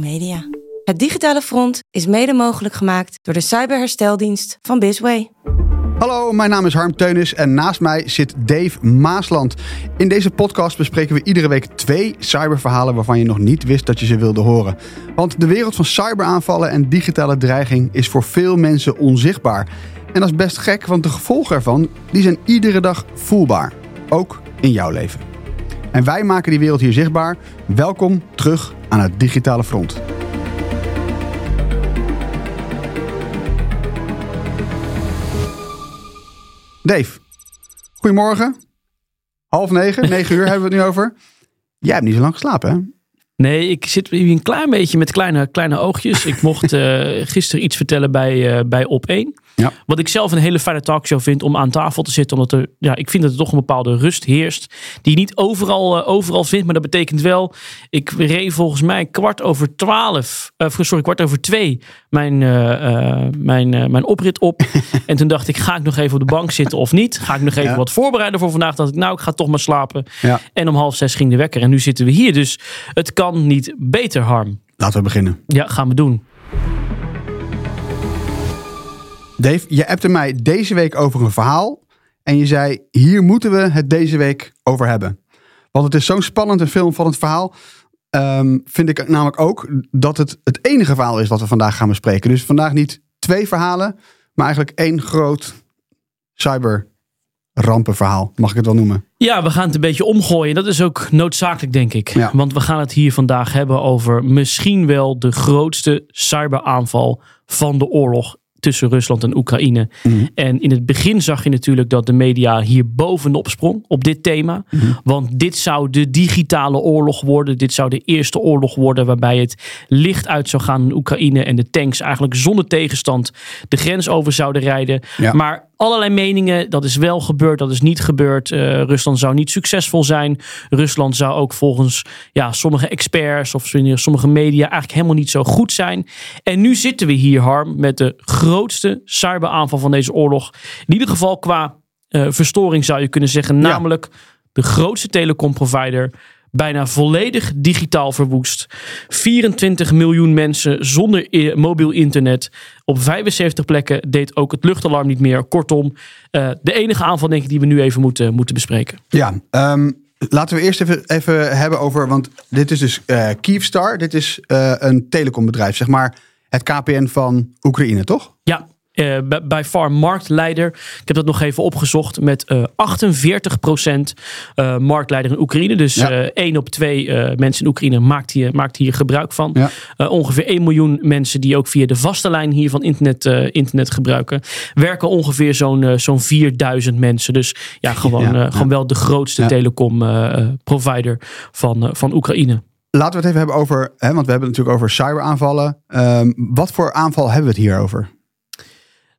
Media. Het digitale front is mede mogelijk gemaakt door de cyberhersteldienst van Bisway. Hallo, mijn naam is Harm Teunis en naast mij zit Dave Maasland. In deze podcast bespreken we iedere week twee cyberverhalen waarvan je nog niet wist dat je ze wilde horen. Want de wereld van cyberaanvallen en digitale dreiging is voor veel mensen onzichtbaar. En dat is best gek, want de gevolgen ervan die zijn iedere dag voelbaar. Ook in jouw leven. En wij maken die wereld hier zichtbaar. Welkom terug aan het digitale front. Dave, goedemorgen. Half negen, negen uur hebben we het nu over. Jij hebt niet zo lang geslapen, hè? Nee, ik zit hier een klein beetje met kleine, kleine oogjes. Ik mocht uh, gisteren iets vertellen bij, uh, bij Op1. Ja. Wat ik zelf een hele fijne talkshow vind om aan tafel te zitten. Omdat er, ja, ik vind dat er toch een bepaalde rust heerst. Die je niet overal, uh, overal vindt. Maar dat betekent wel, ik reed volgens mij kwart over twaalf. sorry, kwart over twee mijn, mijn, mijn oprit op. en toen dacht ik, ga ik nog even op de bank zitten of niet? Ga ik nog even ja. wat voorbereiden voor vandaag? Dat ik, nou, ik ga toch maar slapen. Ja. En om half zes ging de wekker. En nu zitten we hier. Dus het kan niet beter, Harm. Laten we beginnen. Ja, gaan we doen. Dave, je appte mij deze week over een verhaal. En je zei, hier moeten we het deze week over hebben. Want het is zo'n spannend en film van het verhaal. Um, vind ik namelijk ook dat het het enige verhaal is wat we vandaag gaan bespreken. Dus vandaag niet twee verhalen, maar eigenlijk één groot cyber rampenverhaal, mag ik het wel noemen. Ja, we gaan het een beetje omgooien. Dat is ook noodzakelijk, denk ik. Ja. Want we gaan het hier vandaag hebben over misschien wel de grootste cyberaanval van de oorlog tussen Rusland en Oekraïne. Mm. En in het begin zag je natuurlijk dat de media hier bovenop sprong op dit thema. Mm. Want dit zou de digitale oorlog worden. Dit zou de eerste oorlog worden waarbij het licht uit zou gaan in Oekraïne en de tanks eigenlijk zonder tegenstand de grens over zouden rijden. Ja. Maar allerlei meningen. Dat is wel gebeurd, dat is niet gebeurd. Uh, Rusland zou niet succesvol zijn. Rusland zou ook volgens ja, sommige experts of sommige media eigenlijk helemaal niet zo goed zijn. En nu zitten we hier, Harm, met de grootste cyberaanval van deze oorlog. In ieder geval qua uh, verstoring zou je kunnen zeggen. Namelijk ja. de grootste telecomprovider bijna volledig digitaal verwoest. 24 miljoen mensen zonder mobiel internet. Op 75 plekken deed ook het luchtalarm niet meer. Kortom, uh, de enige aanval denk ik die we nu even moeten, moeten bespreken. Ja, um, laten we eerst even, even hebben over, want dit is dus uh, Kyivstar. Dit is uh, een telecombedrijf, zeg maar het KPN van Oekraïne, toch? Ja, uh, bij far marktleider. Ik heb dat nog even opgezocht met uh, 48% uh, marktleider in Oekraïne. Dus ja. 1 op 2 mensen in Oekraïne maakt hier, maakt hier gebruik van. Ja. ongeveer 1 miljoen mensen die ook via de vaste lijn hier van internet, internet gebruiken. Werken ongeveer zo'n zo'n 4000 mensen. Dus ja, gewoon, ja, gewoon wel de grootste telecom provider van, van Oekraïne. Laten we het even hebben over, hè, want we hebben het natuurlijk over cyberaanvallen. Um, wat voor aanval hebben we het hier over?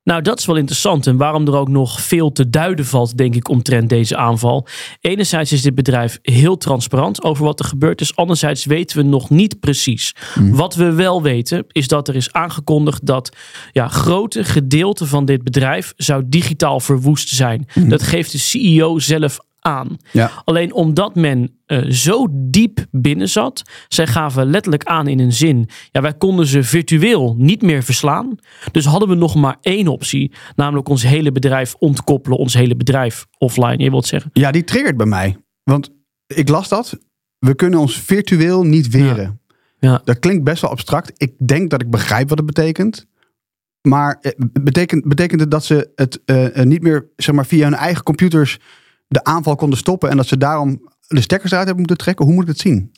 Nou, dat is wel interessant. En waarom er ook nog veel te duiden valt, denk ik, omtrent deze aanval. Enerzijds is dit bedrijf heel transparant over wat er gebeurd is. Anderzijds weten we nog niet precies. Mm. Wat we wel weten, is dat er is aangekondigd dat ja, grote gedeelte van dit bedrijf zou digitaal verwoest zijn. Mm. Dat geeft de CEO zelf aan. Ja. Alleen omdat men uh, zo diep binnen zat, zij gaven letterlijk aan in een zin. Ja, wij konden ze virtueel niet meer verslaan. Dus hadden we nog maar één optie, namelijk ons hele bedrijf ontkoppelen, ons hele bedrijf offline. Je wilt zeggen? Ja, die triggert bij mij. Want ik las dat. We kunnen ons virtueel niet weren. Ja. ja. Dat klinkt best wel abstract. Ik denk dat ik begrijp wat het betekent. Maar eh, betekent, betekent het dat ze het uh, niet meer zeg maar, via hun eigen computers de aanval konden stoppen en dat ze daarom de stekkers uit hebben moeten trekken? Hoe moet ik het zien?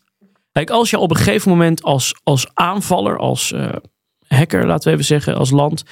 Kijk, als je op een gegeven moment als, als aanvaller, als uh, hacker, laten we even zeggen, als land,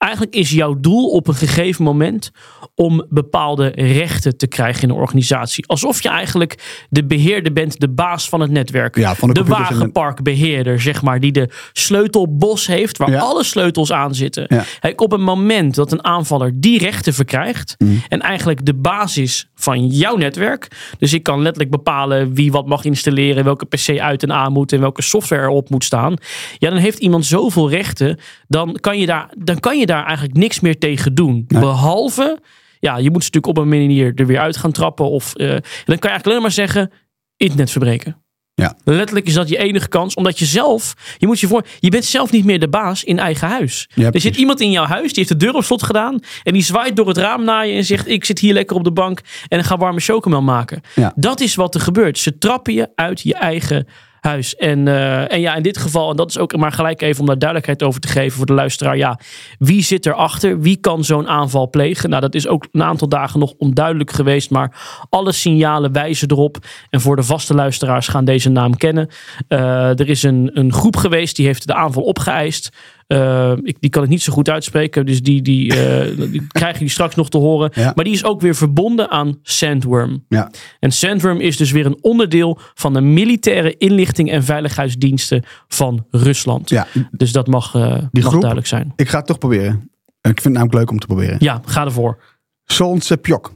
Eigenlijk is jouw doel op een gegeven moment om bepaalde rechten te krijgen in een organisatie. Alsof je eigenlijk de beheerder bent, de baas van het netwerk. Ja, van de, wagenparkbeheerder, zeg maar, die de sleutelbos heeft waar Ja. alle sleutels aan zitten. Ja. Kijk, op het moment dat een aanvaller die rechten verkrijgt Mm. en eigenlijk de basis van jouw netwerk, dus ik kan letterlijk bepalen wie wat mag installeren, welke PC uit en aan moet en welke software erop moet staan, ja, dan heeft iemand zoveel rechten, dan kan je daar, dan kan je daar eigenlijk niks meer tegen doen. Behalve, ja, je moet ze natuurlijk op een manier er weer uit gaan trappen of eh, dan kan je eigenlijk alleen maar zeggen, internet verbreken. Ja. Letterlijk is dat je enige kans, omdat je zelf, je moet je voor, je bent zelf niet meer de baas in eigen huis. Ja, er zit iemand in jouw huis, die heeft de deur op slot gedaan en die zwaait door het raam naar je en zegt: Ik zit hier lekker op de bank en ga warme chocomel maken. Ja. Dat is wat er gebeurt. Ze trappen je uit je eigen huis. En, eh, en ja, in dit geval, en dat is ook maar gelijk even om daar duidelijkheid over te geven voor de luisteraar. Ja, wie zit erachter? Wie kan zo'n aanval plegen? Nou, dat is ook een aantal dagen nog onduidelijk geweest, maar alle signalen wijzen erop. En voor de vaste luisteraars gaan deze naam kennen. Eh, er is een, een groep geweest die heeft de aanval opgeëist. Eh, ik, die kan ik niet zo goed uitspreken, dus die, die, eh, die krijgen jullie straks nog te horen. Ja. Maar die is ook weer verbonden aan Sandworm. Ja. En Sandworm is dus weer een onderdeel van de militaire inlichting en veiligheidsdiensten van Rusland. Ja, Dus dat mag, eh, mag groep- duidelijk zijn. ik ga het toch proberen. En Ik vind het namelijk leuk om te proberen. Ja, ga ervoor. Solnse Pjok.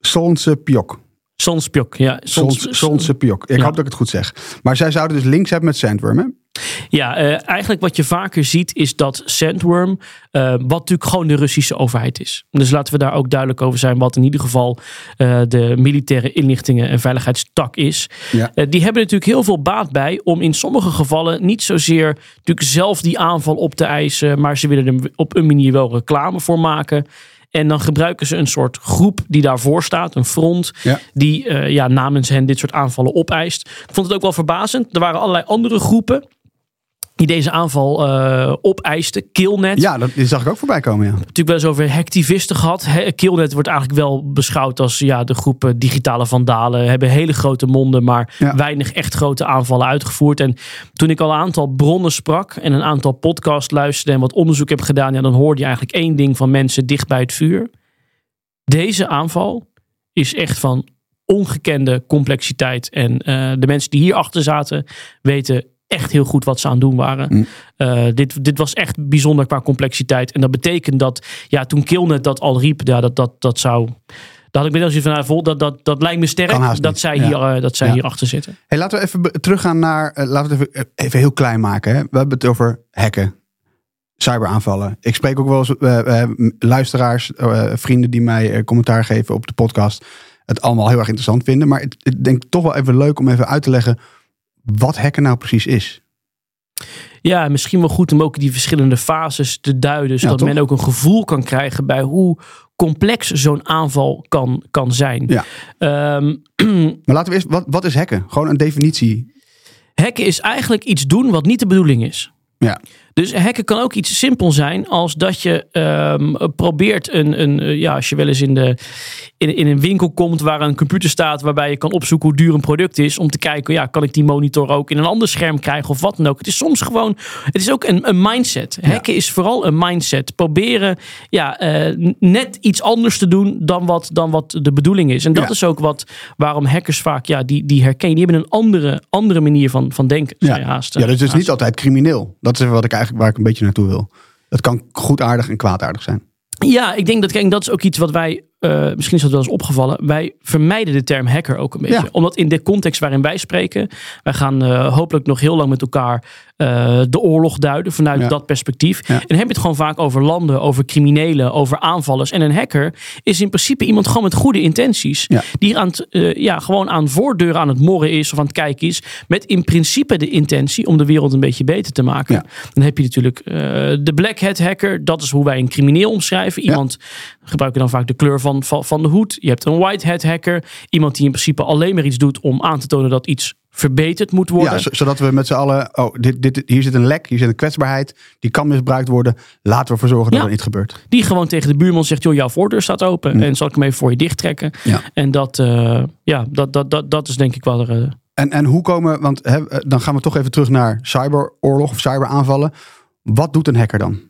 Solnse Pjok. Sonspjok. Ja. Ik Ja. hoop dat ik het goed zeg. Maar zij zouden dus links hebben met Sandworm, hè? Ja, eh, eigenlijk wat je vaker ziet is dat Sandworm, eh, wat natuurlijk gewoon de Russische overheid is. Dus laten we daar ook duidelijk over zijn wat in ieder geval eh, de militaire inlichtingen en veiligheidstak is. Ja. Die hebben natuurlijk heel veel baat bij om in sommige gevallen niet zozeer natuurlijk zelf die aanval op te eisen, maar ze willen er op een manier wel reclame voor maken. En dan gebruiken ze een soort groep die daarvoor staat, een front, Ja. die ja, namens hen dit soort aanvallen opeist. Ik vond het ook wel verbazend. Er waren allerlei andere groepen die deze aanval eh opeisten. Killnet. Ja, dat, die zag ik ook voorbij komen, ja. Natuurlijk wel eens over hacktivisten gehad. He- Killnet wordt eigenlijk wel beschouwd als ja, de groep eh, digitale vandalen. Hebben hele grote monden, maar Ja. weinig echt grote aanvallen uitgevoerd. En toen ik al een aantal bronnen sprak en een aantal podcasts luisterde en wat onderzoek heb gedaan, ja, dan hoorde je eigenlijk één ding van mensen dicht bij het vuur. Deze aanval is echt van ongekende complexiteit. En eh, de mensen die hierachter zaten weten echt heel goed wat ze aan het doen waren. Mm. Eh, dit, dit was echt bijzonder qua complexiteit. En dat betekent dat, ja, toen Killnet dat al riep, ja, dat, dat, dat zou. Dat had ik zoiets van, vol- dat, dat, dat lijkt me sterk dat zij, Ja. hier, eh, dat zij Ja. hierachter zitten. Hey, laten we even teruggaan naar. eh, laten we het even, even heel klein maken. Hè? We hebben het over hacken, cyberaanvallen. Ik spreek ook wel eens luisteraars, vrienden die mij commentaar geven op de podcast. Het allemaal heel erg interessant vinden. Maar ik denk toch wel even leuk om even uit te leggen wat hacken nou precies is. Ja, en misschien wel goed om ook die verschillende fases te duiden. Zodat men ook een gevoel kan krijgen bij hoe complex zo'n aanval kan, kan zijn. Ja. Ehm, Maar laten we eerst, wat, wat is hacken? Gewoon een definitie. hacken is eigenlijk iets doen wat niet de bedoeling is. Ja. Dus hacken kan ook iets simpel zijn als dat je ehm, probeert een, een eh, ja, als je wel eens in, de, in, in een winkel komt waar een computer staat waarbij je kan opzoeken hoe duur een product is, om te kijken, ja, kan ik die monitor ook in een ander scherm krijgen of wat dan ook. Het is soms gewoon, het is ook een, een mindset. Hacken is vooral een mindset. Proberen ja, eh, net iets anders te doen dan wat, dan wat de bedoeling is. En dat Ja. is ook wat, waarom hackers vaak, ja, die, die herkennen, die hebben een andere, andere manier van, van denken. je haast, ja, dus het is niet altijd crimineel. Dat is wat ik eigenlijk waar ik een beetje naartoe wil. Het kan goedaardig en kwaadaardig zijn. Ja, ik denk dat, kijk, dat is ook iets wat wij, eh, misschien is dat wel eens opgevallen, wij vermijden de term hacker ook een beetje. Ja. Omdat in de context waarin wij spreken, wij gaan eh, hopelijk nog heel lang met elkaar eh, de oorlog duiden vanuit Ja. dat perspectief. Ja. En dan heb je het gewoon vaak over landen, over criminelen, over aanvallers. En een hacker is in principe iemand gewoon met goede intenties. Die aan het, ja, gewoon aan voordeuren aan het morren is of aan het kijken is. Met in principe de intentie om de wereld een beetje beter te maken. Dan heb je natuurlijk de black hat hacker. Dat is hoe wij een crimineel omschrijven. Iemand gebruiken dan vaak de kleur van, van, van de hoed. Je hebt een white hat hacker. Iemand die in principe alleen maar iets doet om aan te tonen dat iets verbeterd moet worden. Ja, zodat we met z'n allen. Oh, dit, dit, hier zit een lek, hier zit een kwetsbaarheid. Die kan misbruikt worden. Laten we ervoor zorgen dat Ja. er niet gebeurt. Die gewoon tegen de buurman zegt: joh, jouw voordeur staat open. En zal ik hem even voor je dicht trekken. Ja. En dat, eh, ja, dat, dat, dat, dat is denk ik wel. er, eh, En, en hoe komen, want eh, dan gaan we toch even terug naar cyberoorlog of cyberaanvallen. Wat doet een hacker dan?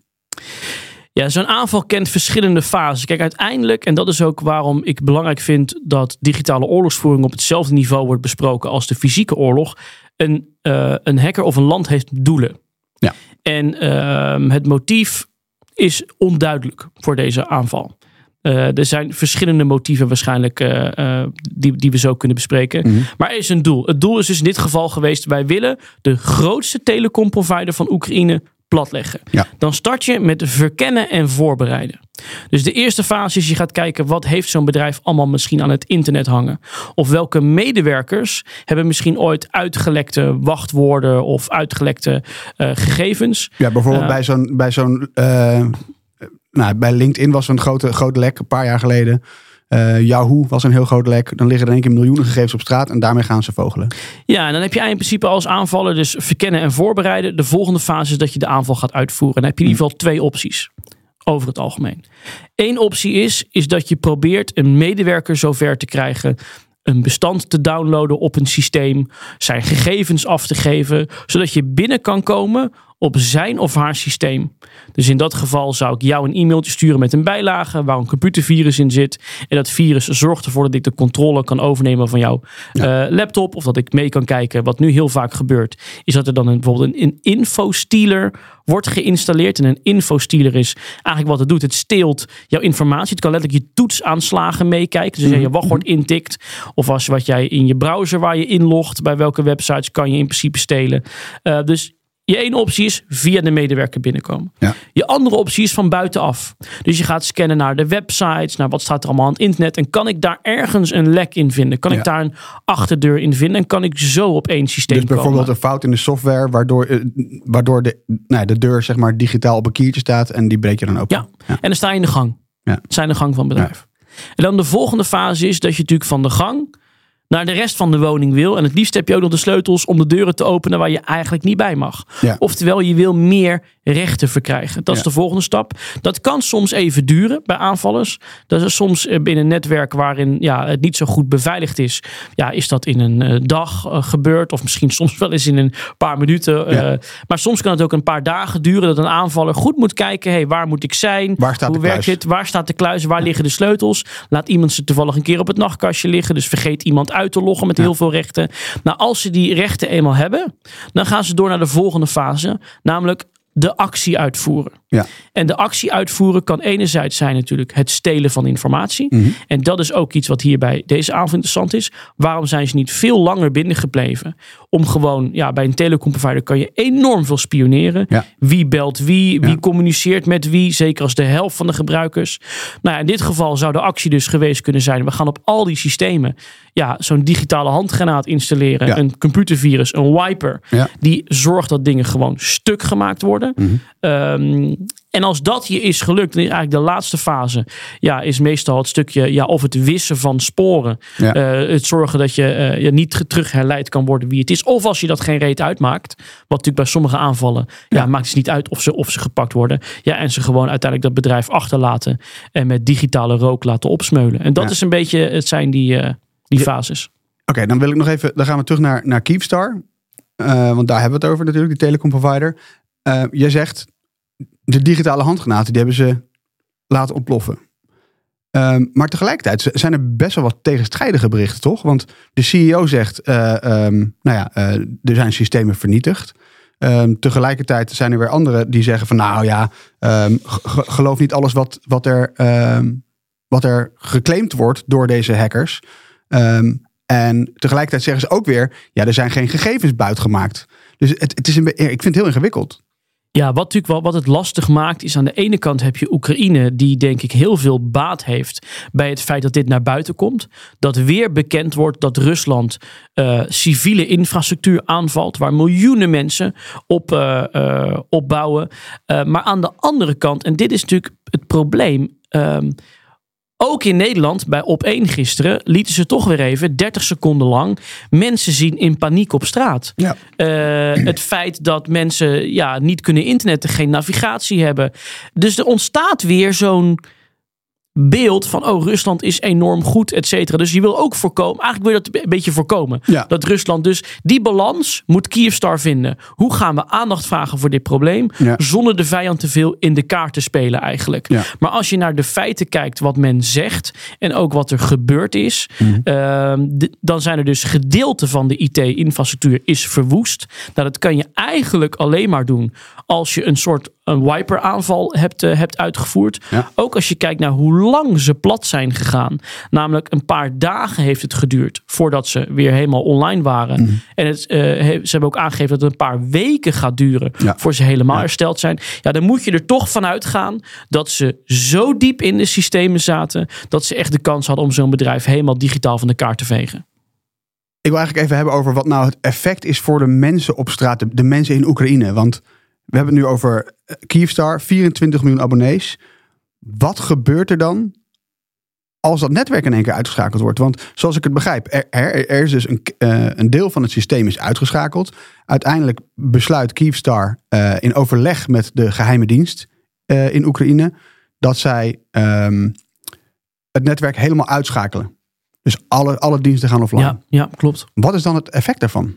Ja, zo'n aanval kent verschillende fases. Kijk, uiteindelijk, en dat is ook waarom ik belangrijk vind dat digitale oorlogsvoering op hetzelfde niveau wordt besproken als de fysieke oorlog. Een, uh, een hacker of een land heeft doelen. Ja. En uh, het motief is onduidelijk voor deze aanval. Uh, er zijn verschillende motieven waarschijnlijk uh, uh, die, die we zo kunnen bespreken. Mhm. Maar er is een doel. Het doel is dus in dit geval geweest: wij willen de grootste telecomprovider van Oekraïne platleggen. Ja. Dan start je met verkennen en voorbereiden. Dus de eerste fase is je gaat kijken wat heeft zo'n bedrijf allemaal misschien aan het internet hangen. Of welke medewerkers hebben misschien ooit uitgelekte wachtwoorden of uitgelekte uh, gegevens. Ja, bijvoorbeeld Uh, bij zo'n bij zo'n uh, nou, bij LinkedIn was er een grote, grote lek een paar jaar geleden. Uh, Yahoo was een heel groot lek. Dan liggen er in één keer miljoenen gegevens op straat en daarmee gaan ze vogelen. Ja, en dan heb je in principe als aanvaller dus verkennen en voorbereiden. De volgende fase is dat je de aanval gaat uitvoeren. En dan heb je in ieder geval twee opties over het algemeen. Eén optie is, is dat je probeert een medewerker zover te krijgen een bestand te downloaden op een systeem, zijn gegevens af te geven, zodat je binnen kan komen op zijn of haar systeem. Dus in dat geval zou ik jou een e-mailtje sturen met een bijlage waar een computervirus in zit. En dat virus zorgt ervoor dat ik de controle kan overnemen van jouw ja. uh, laptop. Of dat ik mee kan kijken. Wat nu heel vaak gebeurt, is dat er dan een, bijvoorbeeld een, een infostealer wordt geïnstalleerd. En een infostealer is eigenlijk wat het doet. Het steelt jouw informatie. Het kan letterlijk je toetsaanslagen meekijken. Dus als je je wachtwoord intikt. Of als wat jij in je browser waar je inlogt. Bij welke websites kan je in principe stelen. Uh, dus je ene optie is via de medewerker binnenkomen. Ja. Je andere optie is van buitenaf. Dus je gaat scannen naar de websites, naar wat staat er allemaal aan het internet. En kan ik daar ergens een lek in vinden? Kan Ja. ik daar een achterdeur in vinden? En kan ik zo op één systeem Dus bijvoorbeeld komen? een fout in de software, waardoor, eh, waardoor de, nou, de deur zeg maar digitaal op een kiertje staat en die breek je dan open. Ja. En dan sta je in de gang. Ja. In de gang van het bedrijf. En dan de volgende fase is dat je natuurlijk van de gang naar de rest van de woning wil. En het liefst heb je ook nog de sleutels om de deuren te openen waar je eigenlijk niet bij mag. Ja. Oftewel, je wil meer rechten verkrijgen. Dat is de volgende stap. Dat kan soms even duren bij aanvallers. Dat is soms eh, binnen een netwerk waarin ja, het niet zo goed beveiligd is. Ja, is dat in een eh, dag eh, gebeurd. Of misschien soms wel eens in een paar minuten. maar soms kan het ook een paar dagen duren dat een aanvaller goed moet kijken. Hey, waar moet ik zijn? Waar staat Hoe werkt dit? Waar staat de kluis? Waar liggen de sleutels? Laat iemand ze toevallig een keer op het nachtkastje liggen. Dus vergeet iemand uit te loggen met heel veel rechten. Nou, als ze die rechten eenmaal hebben, dan gaan ze door naar de volgende fase. Namelijk de actie uitvoeren. Ja. En de actie uitvoeren kan enerzijds zijn natuurlijk het stelen van informatie. Mhm. En dat is ook iets wat hier bij deze avond interessant is. Waarom zijn ze niet veel langer binnengebleven? Om gewoon, ja, bij een telecomprovider kan je enorm veel spioneren. Ja. Wie belt wie? Wie Ja. communiceert met wie? Zeker als de helft van de gebruikers. Nou ja, in dit geval zou de actie dus geweest kunnen zijn. We gaan op al die systemen ja, zo'n digitale handgranaat installeren. Een computervirus, een wiper. Die zorgt dat dingen gewoon stuk gemaakt worden. Mhm. Ehm, en als dat je is gelukt, dan is eigenlijk de laatste fase. Ja, is meestal het stukje, ja, of het wissen van sporen. Ja. Eh, het zorgen dat je eh, je niet terug herleid kan worden wie het is. Of als je dat geen reet uitmaakt. Wat natuurlijk bij sommige aanvallen. Ja, Ja. maakt het niet uit of ze, of ze gepakt worden. Ja, en ze gewoon uiteindelijk dat bedrijf achterlaten. En met digitale rook laten opsmeulen. En dat Ja. is een beetje, het zijn die, eh, die fases. Oké, dan wil ik nog even, dan gaan we terug naar, naar Keepstar. Want daar hebben we het over natuurlijk, die telecomprovider. Eh jij zegt, de digitale handgranaten, die hebben ze laten ontploffen. Ehm, maar tegelijkertijd zijn er best wel wat tegenstrijdige berichten, toch? Want de CEO zegt, eh, ehm, nou ja, eh, er zijn systemen vernietigd. Ehm, tegelijkertijd zijn er weer anderen die zeggen van, nou ja, ge- geloof niet alles wat, wat, er, wat er geclaimd wordt door deze hackers. En tegelijkertijd zeggen ze ook weer, ja, er zijn geen gegevens buitgemaakt. Dus het, het is een, ik vind het heel ingewikkeld. Ja, wat natuurlijk wel wat het lastig maakt, is aan de ene kant heb je Oekraïne, die denk ik heel veel baat heeft bij het feit dat dit naar buiten komt. Dat weer bekend wordt dat Rusland eh, civiele infrastructuur aanvalt, waar miljoenen mensen op eh, opbouwen. Maar aan de andere kant, en dit is natuurlijk het probleem. ehm, ook in Nederland, bij op 1 gisteren, lieten ze toch weer even 30 seconden lang mensen zien in paniek op straat. Ja. Eh, het feit dat mensen ja, niet kunnen internetten, geen navigatie hebben. Dus er ontstaat weer zo'n beeld van, oh, Rusland is enorm goed, et cetera. Dus je wil ook voorkomen, eigenlijk wil je dat een beetje voorkomen. Ja. Dat Rusland dus, die balans moet Kyivstar vinden. Hoe gaan we aandacht vragen voor dit probleem, Ja. zonder de vijand te veel in de kaart te spelen eigenlijk. Ja. Maar als je naar de feiten kijkt, wat men zegt en ook wat er gebeurd is, Mhm. ehm, dan zijn er dus gedeelten van de IT-infrastructuur is verwoest. Nou, dat kan je eigenlijk alleen maar doen als je een soort een wiper-aanval hebt, eh, hebt uitgevoerd. Ja. Ook als je kijkt naar hoe lang ze plat zijn gegaan. Namelijk een paar dagen heeft het geduurd voordat ze weer helemaal online waren. Mhm. En het, eh, ze hebben ook aangegeven dat het een paar weken gaat duren Ja. voor ze helemaal Ja. hersteld zijn. Ja, dan moet je er toch van uitgaan dat ze zo diep in de systemen zaten dat ze echt de kans hadden om zo'n bedrijf helemaal digitaal van de kaart te vegen. Ik wil eigenlijk even hebben over wat nou het effect is voor de mensen op straat, de, de mensen in Oekraïne. Want we hebben het nu over eh, Kyivstar, 24 miljoen abonnees. Wat gebeurt er dan als dat netwerk in één keer uitgeschakeld wordt? Want zoals ik het begrijp, er, er, er is dus een, eh, een deel van het systeem is uitgeschakeld. Uiteindelijk besluit Kyivstar eh, in overleg met de geheime dienst in Oekraïne dat zij ehm, het netwerk helemaal uitschakelen. Dus alle, alle diensten gaan offline. Ja, ja, klopt. Wat is dan het effect daarvan?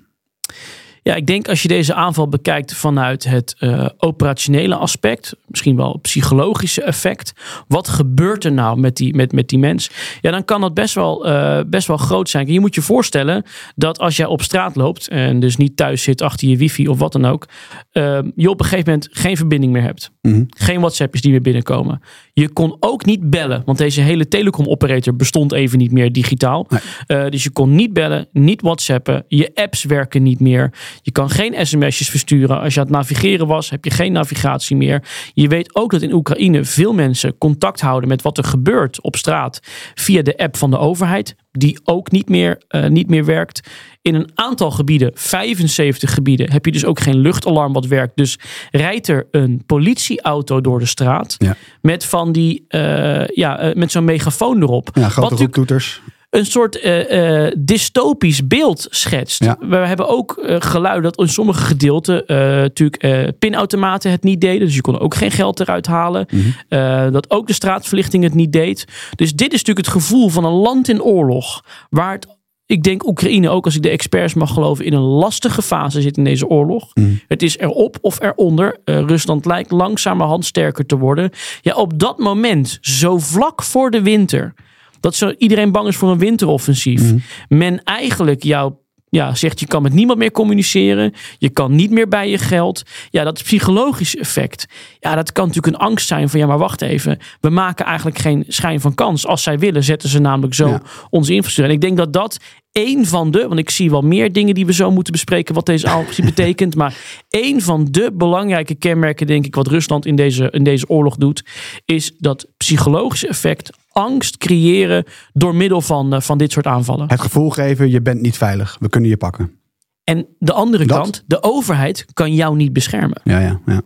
Ja, ik denk als je deze aanval bekijkt vanuit het eh, operationele aspect, misschien wel psychologische effect. Wat gebeurt er nou met die, met, met die mens? Ja, dan kan dat best wel, eh, best wel groot zijn. Je moet je voorstellen dat als jij op straat loopt en dus niet thuis zit achter je wifi of wat dan ook, eh, je op een gegeven moment geen verbinding meer hebt. Mhm. Geen WhatsAppjes die meer binnenkomen. Je kon ook niet bellen, want deze hele telecom-operator bestond even niet meer digitaal. Nee. Eh, dus je kon niet bellen, niet WhatsAppen. Je apps werken niet meer. Je kan geen sms'jes versturen. Als je aan het navigeren was, heb je geen navigatie meer. Je weet ook dat in Oekraïne veel mensen contact houden met wat er gebeurt op straat via de app van de overheid, die ook niet meer, eh, niet meer werkt. In een aantal gebieden, 75 gebieden, heb je dus ook geen luchtalarm wat werkt. Dus rijdt er een politieauto door de straat Ja. met van die, eh, ja, eh, met zo'n megafoon erop. Ja, grote roeptoeters. een soort eh, dystopisch beeld schetst. Ja. We hebben ook eh, geluid dat in sommige gedeelten natuurlijk pinautomaten het niet deden. Dus je kon ook geen geld eruit halen. Mhm. Dat ook de straatverlichting het niet deed. Dus dit is natuurlijk het gevoel van een land in oorlog. Waar het, ik denk Oekraïne, ook als ik de experts mag geloven, in een lastige fase zit in deze oorlog. Mhm. Het is erop of eronder. Eh, Rusland lijkt langzamerhand sterker te worden. Ja, op dat moment, zo vlak voor de winter, dat zo iedereen bang is voor een winteroffensief. Mhm. Men eigenlijk jou ja, zegt je kan met niemand meer communiceren. Je kan niet meer bij je geld. Ja, dat psychologische effect. Ja, dat kan natuurlijk een angst zijn van ja, maar wacht even. We maken eigenlijk geen schijn van kans. Als zij willen, zetten ze namelijk zo Ja. onze infrastructuur. En ik denk dat dat één van de, want ik zie wel meer dingen die we zo moeten bespreken wat deze precies betekent. Maar één van de belangrijke kenmerken, denk ik, wat Rusland in deze, in deze oorlog doet, is dat psychologische effect angst creëren door middel van, eh, van dit soort aanvallen. Het gevoel geven, je bent niet veilig. We kunnen je pakken. En de andere Dat- kant, de overheid kan jou niet beschermen. Ja, ja, ja.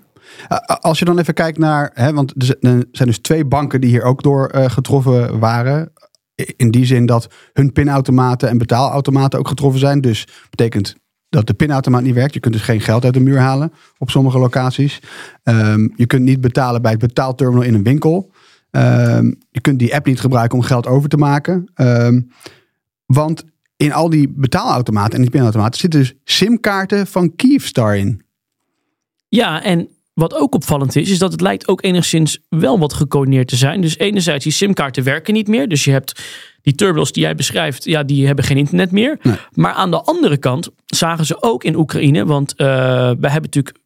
Als je dan even kijkt naar, hè, want er er zijn dus twee banken die hier ook door eh, getroffen waren. In die zin dat hun pinautomaten en betaalautomaten ook getroffen zijn. Dus betekent dat de pinautomaat niet werkt. Je kunt dus geen geld uit de muur halen op sommige locaties. Ehm, je kunt niet betalen bij het betaalterminal in een winkel. Ehm, je kunt die app niet gebruiken om geld over te maken. Ehm, want in al die betaalautomaten en die pinautomaten zitten dus simkaarten van Kyivstar in. Ja, en wat ook opvallend is, is dat het lijkt ook enigszins wel wat gecoördineerd te zijn. Dus enerzijds, die simkaarten werken niet meer. Dus je hebt die terminals die jij beschrijft, ja, die hebben geen internet meer. Nee. Maar aan de andere kant zagen ze ook in Oekraïne, want eh, we hebben natuurlijk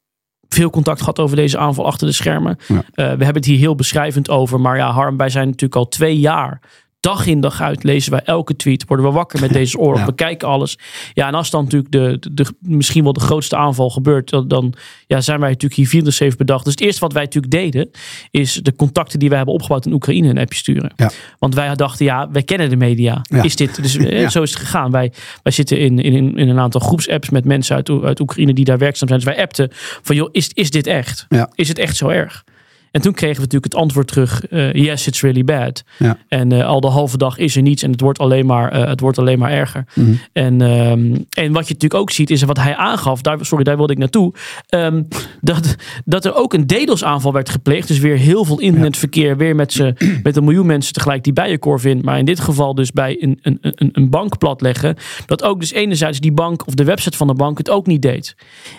veel contact gehad over deze aanval achter de schermen. Ja. Eh, we hebben het hier heel beschrijvend over. Maar ja, Harm, wij zijn natuurlijk al twee jaar. Dag in dag uit lezen wij elke tweet. Worden we wakker met deze oorlog. Ja. We kijken alles. Ja, en als dan natuurlijk de, de, de- misschien wel de grootste aanval gebeurt. Dan, dan ja, zijn wij natuurlijk hier 24 bedacht. Dus het eerste wat wij natuurlijk deden. Is de contacten die wij hebben opgebouwd in Oekraïne een appje sturen. Ja. Want wij dachten, ja, wij kennen de media. Ja. Is dit, dus, eh. Zo is het gegaan. Wij, wij zitten in, in, in een aantal groepsapps met mensen uit, uit Oekraïne die daar werkzaam zijn. Dus wij appten van, joh, is, is dit echt? Is het echt zo erg? En toen kregen we natuurlijk het antwoord terug: uh, yes, it's really bad. Ja. En uh, al de halve dag is er niets en het wordt alleen maar, uh, het wordt alleen maar erger. Mm en, um, en wat je natuurlijk ook ziet, is wat hij aangaf, daar, sorry, daar wilde ik naartoe. Um, dat, dat er ook een DDoS-aanval werd gepleegd. Dus weer heel veel internetverkeer, weer met, ze, met een miljoen mensen tegelijk die bij je core vindt. Maar in dit geval dus bij een, een, een, een bank platleggen. Dat ook dus enerzijds die bank of de website van de bank het ook niet deed.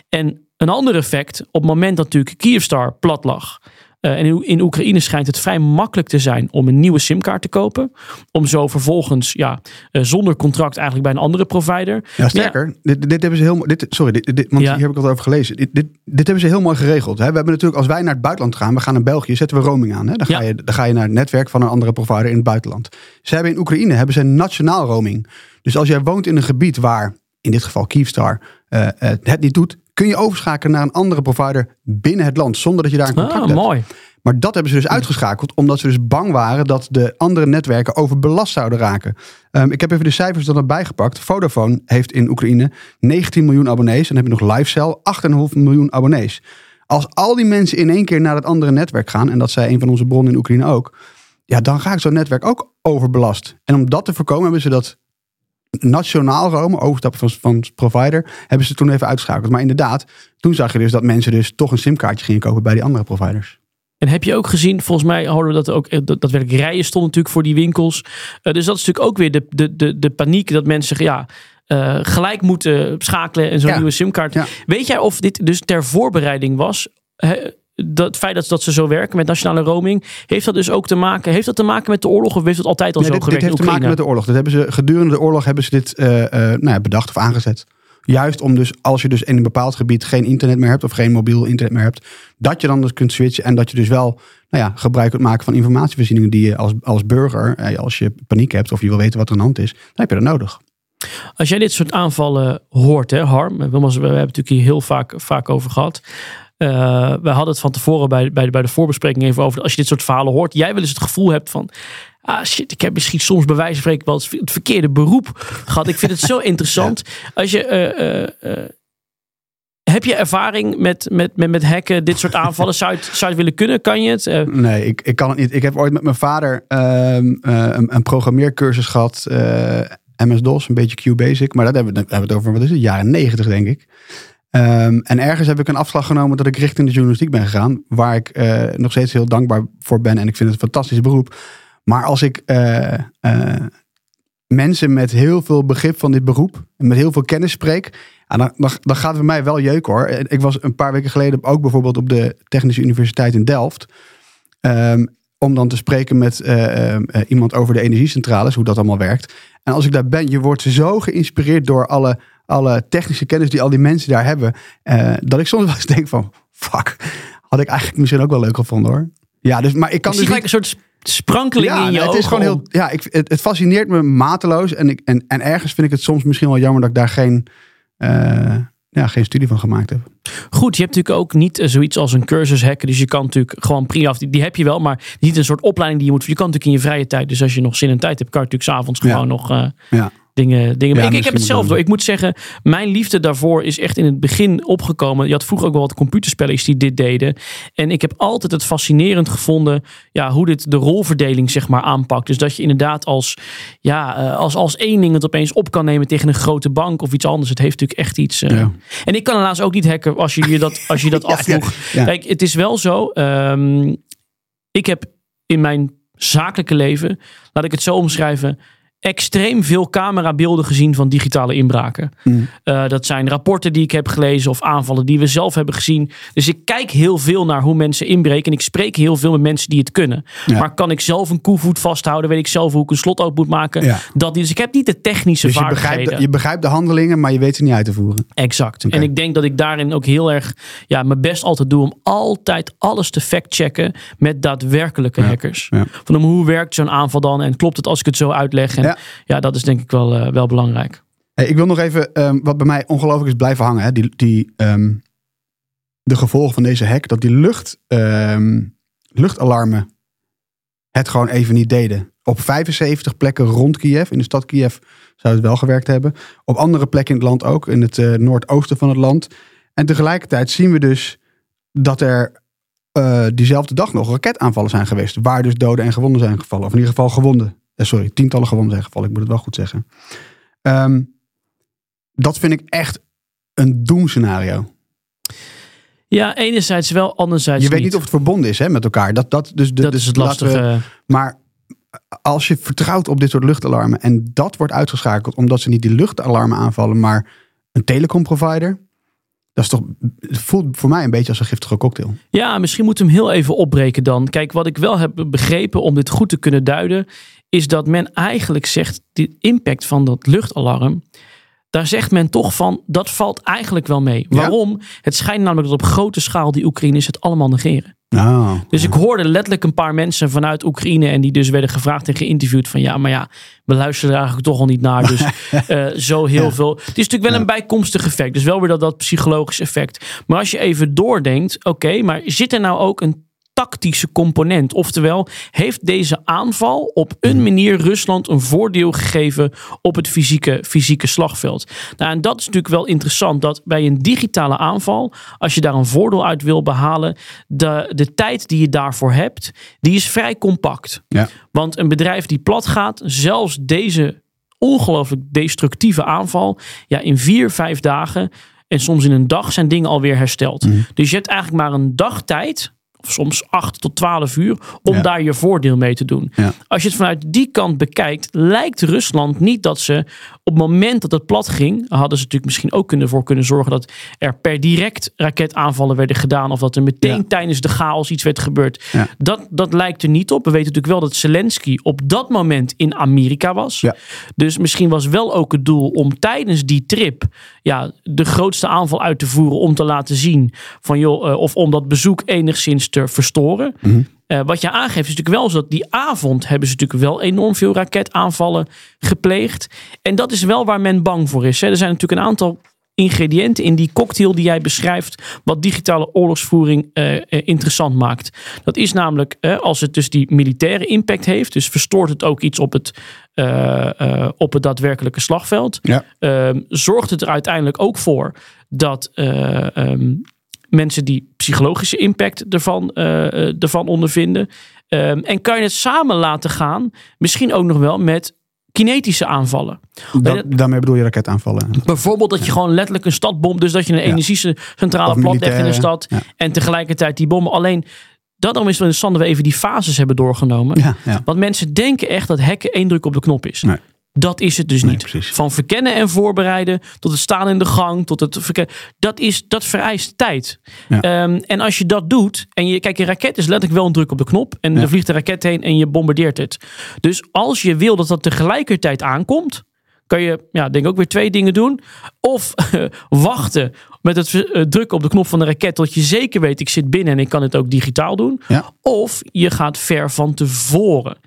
En een ander effect, op het moment dat natuurlijk Kyivstar plat lag. En in Oekraïne schijnt het vrij makkelijk te zijn om een nieuwe simkaart te kopen. Om zo vervolgens ja, uh, zonder contract eigenlijk bij een andere provider. Ja, sterker, ja. Dit, dit, hebben ze heel dit, Sorry, dit, dit, want ja. hier heb ik al over gelezen. Dit, dit, dit hebben ze heel mooi geregeld. Hè? We hebben natuurlijk, als wij naar het buitenland gaan, we gaan naar België, zetten we roaming aan. Hè? Dan, ga je, dan ga je naar het netwerk van een andere provider in het buitenland. Ze hebben in Oekraïne hebben ze nationaal roaming. Dus als jij woont in een gebied waar, in dit geval Kyivstar, uh, het niet doet, kun je overschakelen naar een andere provider binnen het land, zonder dat je daar een contract ah, hebt. Mooi. Maar dat hebben ze dus uitgeschakeld, omdat ze dus bang waren dat de andere netwerken overbelast zouden raken. Um, ik heb even de cijfers er erbij gepakt. Vodafone heeft in Oekraïne 19 miljoen abonnees. En dan heb je nog LiveCell, 8,5 miljoen abonnees. Als al die mensen in één keer naar het andere netwerk gaan, en dat zei een van onze bronnen in Oekraïne ook, ja, dan gaat zo'n netwerk ook overbelast. En om dat te voorkomen hebben ze dat nationaal romen, overstappen van, van provider, hebben ze toen even uitgeschakeld. Maar inderdaad, toen zag je dus dat mensen dus toch een simkaartje gingen kopen bij die andere providers. En heb je ook gezien, volgens mij houden we dat ook, eh, dat, dat werk rijen stond natuurlijk voor die winkels. Uh, dus dat is natuurlijk ook weer de, de, de, de paniek dat mensen ja, uh, gelijk moeten schakelen en zo'n ja. nieuwe simkaart. Ja. Weet jij of dit dus ter voorbereiding was? Dat het feit dat, dat ze zo werken met nationale roaming, heeft dat dus ook te maken, heeft dat te maken met de oorlog of heeft het altijd al nee, zo dit, gewerkt? Dit heeft te maken met de oorlog. Dat hebben ze, gedurende de oorlog hebben ze dit uh, uh, nou ja, bedacht of aangezet. Juist om dus, als je dus in een bepaald gebied geen internet meer hebt of geen mobiel internet meer hebt, dat je dan dus kunt switchen en dat je dus wel nou ja, gebruik kunt maken van informatievoorzieningen die je als, als burger, als je paniek hebt of je wil weten wat er aan de hand is, dan heb je dat nodig. Als jij dit soort aanvallen hoort, hè, Harm, we hebben het natuurlijk hier heel vaak, vaak over gehad. Uh, we hadden het van tevoren bij, bij, bij de voorbespreking even over. Als je dit soort verhalen hoort, jij wel eens het gevoel hebt van. Ah shit, ik heb misschien soms bij wijze van spreken wel het verkeerde beroep gehad. Ik vind het zo interessant. Als je. Uh, uh, heb je ervaring met, met, met, met hacken, dit soort aanvallen? Zou je het, zou je het willen kunnen? Kan je het? Nee, ik, ik kan het niet. Ik heb ooit met mijn vader um, een, een programmeercursus gehad. MS-DOS, een beetje QBasic. Maar dat hebben we, hebben we het over, wat is het, jaren negentig denk ik. Um, en ergens heb ik een afslag genomen dat ik richting de journalistiek ben gegaan. Waar ik uh, nog steeds heel dankbaar voor ben. En ik vind het een fantastisch beroep. Maar als ik uh, uh, mensen met heel veel begrip van dit beroep. En met heel veel kennis spreek. Dan, dan, gaat het bij mij wel jeuk hoor. Ik was een paar weken geleden ook bijvoorbeeld op de Technische Universiteit in Delft. Um, om dan te spreken met iemand over de energiecentrales. Hoe dat allemaal werkt. En als ik daar ben, je wordt zo geïnspireerd door alle alle technische kennis die al die mensen daar hebben. Uh, dat ik soms wel eens denk van, fuck, had ik eigenlijk misschien ook wel leuk gevonden hoor. Ja, dus, maar ik kan ik dus zie niet... een soort sprankeling ja, in je het ogen. Is gewoon heel, ja, ik, het, het, fascineert me mateloos. En, ik, en, en ergens vind ik het soms misschien wel jammer dat ik daar geen, uh, ja, geen studie van gemaakt heb. Goed, je hebt natuurlijk ook niet zoiets als een cursus hacken. Dus je kan natuurlijk gewoon prima, die, die heb je wel, maar niet een soort opleiding die je moet. Je kan natuurlijk in je vrije tijd. Dus als je nog zin en tijd hebt, kan je natuurlijk s'avonds gewoon ja. nog. Uh, ja dingen. dingen. Ja, ik, ik heb het zelf door. Ik moet zeggen, mijn liefde daarvoor is echt in het begin opgekomen. Je had vroeger ook wel wat computerspelletjes die dit deden. En ik heb altijd het fascinerend gevonden ja, hoe dit de rolverdeling zeg maar aanpakt. Dus dat je inderdaad als, ja, als, als één ding het opeens op kan nemen tegen een grote bank of iets anders. Het heeft natuurlijk echt iets. Uh... Ja. En ik kan helaas ook niet hacken als je je dat, als je dat afvroeg. Kijk, het is wel zo. Um, ik heb in mijn zakelijke leven, laat ik het zo omschrijven extreem veel camerabeelden gezien van digitale inbraken. Mm. Uh, dat zijn rapporten die ik heb gelezen of aanvallen die we zelf hebben gezien. Dus ik kijk heel veel naar hoe mensen inbreken. En ik spreek heel veel met mensen die het kunnen. Ja. Maar kan ik zelf een koevoet vasthouden? Weet ik zelf hoe ik een slot open moet maken? Ja. Dat, dus ik heb niet de technische dus vaardigheden. Je begrijpt, de, je begrijpt de handelingen, maar je weet ze niet uit te voeren. Exact. Okay. En ik denk dat ik daarin ook heel erg ja, mijn best altijd doe om altijd alles te factchecken met daadwerkelijke ja. hackers. Van hoe werkt zo'n aanval dan? En klopt het als ik het zo uitleg? En ja. ja, dat is denk ik wel, uh, wel belangrijk. Hey, ik wil nog even, um, wat bij mij ongelooflijk is blijven hangen. Hè? Die, die, um, de gevolgen van deze hack. Dat die lucht, um, luchtalarmen het gewoon even niet deden. Op 75 plekken rond Kiev, in de stad Kiev, zou het wel gewerkt hebben. Op andere plekken in het land ook, in het uh, noordoosten van het land. En tegelijkertijd zien we dus dat er uh, diezelfde dag nog raketaanvallen zijn geweest. Waar dus doden en gewonden zijn gevallen. Of in ieder geval gewonden. Uh, sorry, tientallen gewonden zijn gevallen. Ik moet het wel goed zeggen. Um, dat vind ik echt een doemscenario. Ja, enerzijds wel, anderzijds Je weet niet of het verbonden is hè, met elkaar. Dat, dat, dus, dat dus is het lastige. We, maar als je vertrouwt op dit soort luchtalarmen en dat wordt uitgeschakeld omdat ze niet die luchtalarmen aanvallen, maar een telecomprovider. Dat is toch, het voelt voor mij een beetje als een giftige cocktail. Ja, misschien moeten we hem heel even opbreken dan. Kijk, wat ik wel heb begrepen om dit goed te kunnen duiden, is dat men eigenlijk zegt, de impact van dat luchtalarm, daar zegt men toch van, dat valt eigenlijk wel mee. Waarom? Het schijnt namelijk dat op grote schaal die Oekraïners het allemaal negeren. Oh, dus ik hoorde letterlijk een paar mensen vanuit Oekraïne en die dus werden gevraagd en geïnterviewd van ja, maar ja, we luisteren er eigenlijk toch al niet naar. Dus uh, zo heel veel. Het is natuurlijk wel een bijkomstig effect. Dus wel weer dat, dat psychologisch effect. Maar als je even doordenkt, oké, maar zit er nou ook een tactische component. Oftewel, heeft deze aanval op een mhm. manier Rusland een voordeel gegeven op het fysieke, fysieke slagveld? Nou, en dat is natuurlijk wel interessant dat bij een digitale aanval, als je daar een voordeel uit wil behalen, de, de tijd die je daarvoor hebt, die is vrij compact. Ja. Want een bedrijf die plat gaat, zelfs deze ongelooflijk destructieve aanval, ja, in vier, vijf dagen en soms in een dag zijn dingen alweer hersteld. Mhm. Dus je hebt eigenlijk maar een dag tijd of soms 8 tot 12 uur, om daar je voordeel mee te doen. Als je het vanuit die kant bekijkt, lijkt Rusland niet dat ze op het moment dat het plat ging, hadden ze natuurlijk misschien ook kunnen voor kunnen zorgen dat er per direct raketaanvallen werden gedaan. Of dat er meteen tijdens de chaos iets werd gebeurd. Dat, dat lijkt er niet op. We weten natuurlijk wel dat Zelensky op dat moment in Amerika was. Dus misschien was wel ook het doel om tijdens die trip ja, de grootste aanval uit te voeren. Om te laten zien van joh, uh, of om dat bezoek enigszins te verstoren. Uh, wat je aangeeft is natuurlijk wel zo dat die avond hebben ze natuurlijk wel enorm veel raketaanvallen gepleegd. En dat is wel waar men bang voor is. Hè. Er zijn natuurlijk een aantal ingrediënten in die cocktail die jij beschrijft, wat digitale oorlogsvoering uh, interessant maakt. Dat is namelijk uh, als het dus die militaire impact heeft, dus verstoort het ook iets op het, op het daadwerkelijke slagveld. Ja. Ehm, zorgt het er uiteindelijk ook voor dat um, mensen die psychologische impact ervan, uh, ervan ondervinden. Um, en kan je het samen laten gaan, misschien ook nog wel met kinetische aanvallen. Daarmee bedoel je raketaanvallen? Bijvoorbeeld dat je gewoon letterlijk een stad bomt. Dus dat je een energiecentrale plat legt in een stad. En tegelijkertijd die bommen. Alleen dat is wel interessant dat we even die fases hebben doorgenomen. Want mensen denken echt dat hacken één druk op de knop is. Nee. Dat is het dus niet. Van verkennen en voorbereiden tot het staan in de gang, tot het verkennen. Dat, is, dat vereist tijd. Ehm, en als je dat doet, en je kijk, je raket is letterlijk wel een druk op de knop. En ja. er vliegt de raket heen en je bombardeert het. Dus als je wil dat dat tegelijkertijd aankomt, kan je, ja, denk ook weer twee dingen doen. Of wachten met het uh, drukken op de knop van de raket tot je zeker weet, ik zit binnen en ik kan het ook digitaal doen. Of je gaat ver van tevoren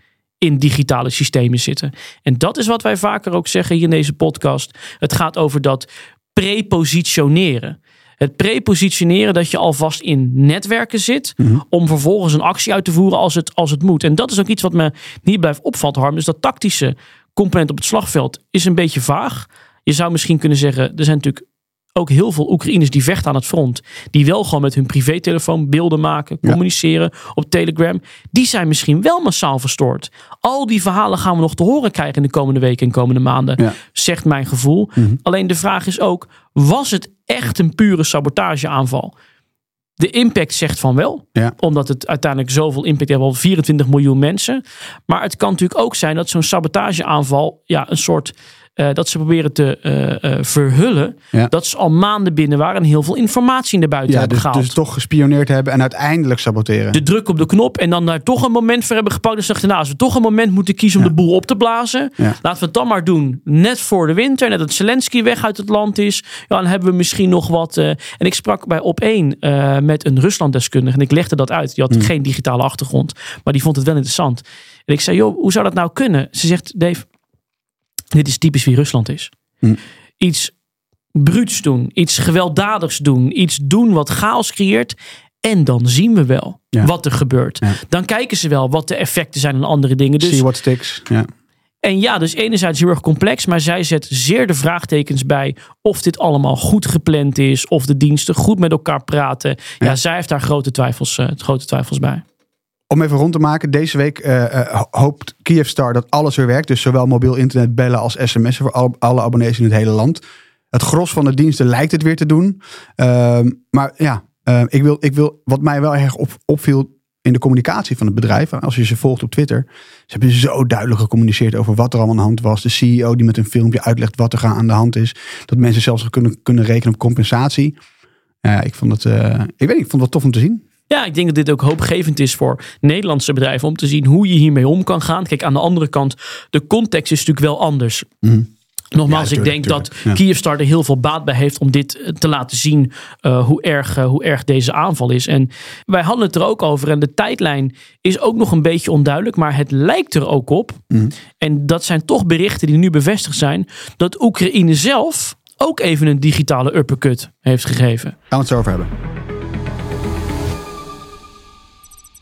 in digitale systemen zitten. En dat is wat wij vaker ook zeggen hier in deze podcast. Het gaat over dat prepositioneren. Het prepositioneren dat je alvast in netwerken zit. Mhm. Om vervolgens een actie uit te voeren als het, als het moet. En dat is ook iets wat me niet blijft opvallen, Harm. Dus dat tactische component op het slagveld is een beetje vaag. Je zou misschien kunnen zeggen, er zijn natuurlijk ook heel veel Oekraïners die vechten aan het front. Die wel gewoon met hun privételefoon beelden maken, communiceren op Telegram. Die zijn misschien wel massaal verstoord. Al die verhalen gaan we nog te horen krijgen in de komende weken en komende maanden. Zegt mijn gevoel. Mhm. Alleen de vraag is ook, was het echt een pure sabotageaanval? De impact zegt van wel. Omdat het uiteindelijk zoveel impact heeft. Al 24 miljoen mensen. Maar het kan natuurlijk ook zijn dat zo'n sabotageaanval ja, een soort uh, dat ze proberen te uh, uh, verhullen ja. dat ze al maanden binnen waren en heel veel informatie naar buiten ja, hebben dus, gehaald. Dus toch gespioneerd hebben en uiteindelijk saboteren. De druk op de knop en dan daar toch een moment voor hebben gepakt. Dus dachten, nou, als we toch een moment moeten kiezen om ja. de boel op te blazen, laten we het dan maar doen net voor de winter, net dat Zelensky weg uit het land is. Ja, dan hebben we misschien nog wat. en ik sprak bij op één met een Ruslanddeskundige en ik legde dat uit. Die had Hmm. geen digitale achtergrond, maar die vond het wel interessant. En ik zei, joh, hoe zou dat nou kunnen? Ze zegt, Dave, dit is typisch wie Rusland is. Hm. Iets bruuts doen, iets gewelddadigs doen, iets doen wat chaos creëert. En dan zien we wel ja. wat er gebeurt. Ja. Dan kijken ze wel wat de effecten zijn en andere dingen. Dus, See what sticks. Ja. En ja, dus enerzijds heel erg complex, maar zij zet zeer de vraagtekens bij of dit allemaal goed gepland is, of de diensten goed met elkaar praten. Ja, zij heeft daar grote twijfels, uh, grote twijfels bij. Om even rond te maken, deze week uh, hoopt Kyivstar dat alles weer werkt. Dus zowel mobiel internet, bellen als sms'en voor alle abonnees in het hele land. Het gros van de diensten lijkt het weer te doen. Ehm, maar ja, ehm, ik, wil, ik wil, wat mij wel erg op, opviel in de communicatie van het bedrijf, als je ze volgt op Twitter, ze hebben zo duidelijk gecommuniceerd over wat er allemaal aan de hand was. De CEO die met een filmpje uitlegt wat er aan de hand is. Dat mensen zelfs kunnen, kunnen rekenen op compensatie. Ik vond het, uh, ik weet niet, ik vond het wel tof om te zien. Ja, ik denk dat dit ook hoopgevend is voor Nederlandse bedrijven om te zien hoe je hiermee om kan gaan. Kijk, aan de andere kant, de context is natuurlijk wel anders. Mm. Nogmaals, ik denk dat ja. Kyivstar er heel veel baat bij heeft om dit eh, te laten zien uh, hoe, erg, uh, hoe erg deze aanval is. En wij hadden het er ook over en de tijdlijn is ook nog een beetje onduidelijk, maar het lijkt er ook op. Mm. En dat zijn toch berichten die nu bevestigd zijn, dat Oekraïne zelf ook even een digitale uppercut heeft gegeven. Gaan we het zo over hebben.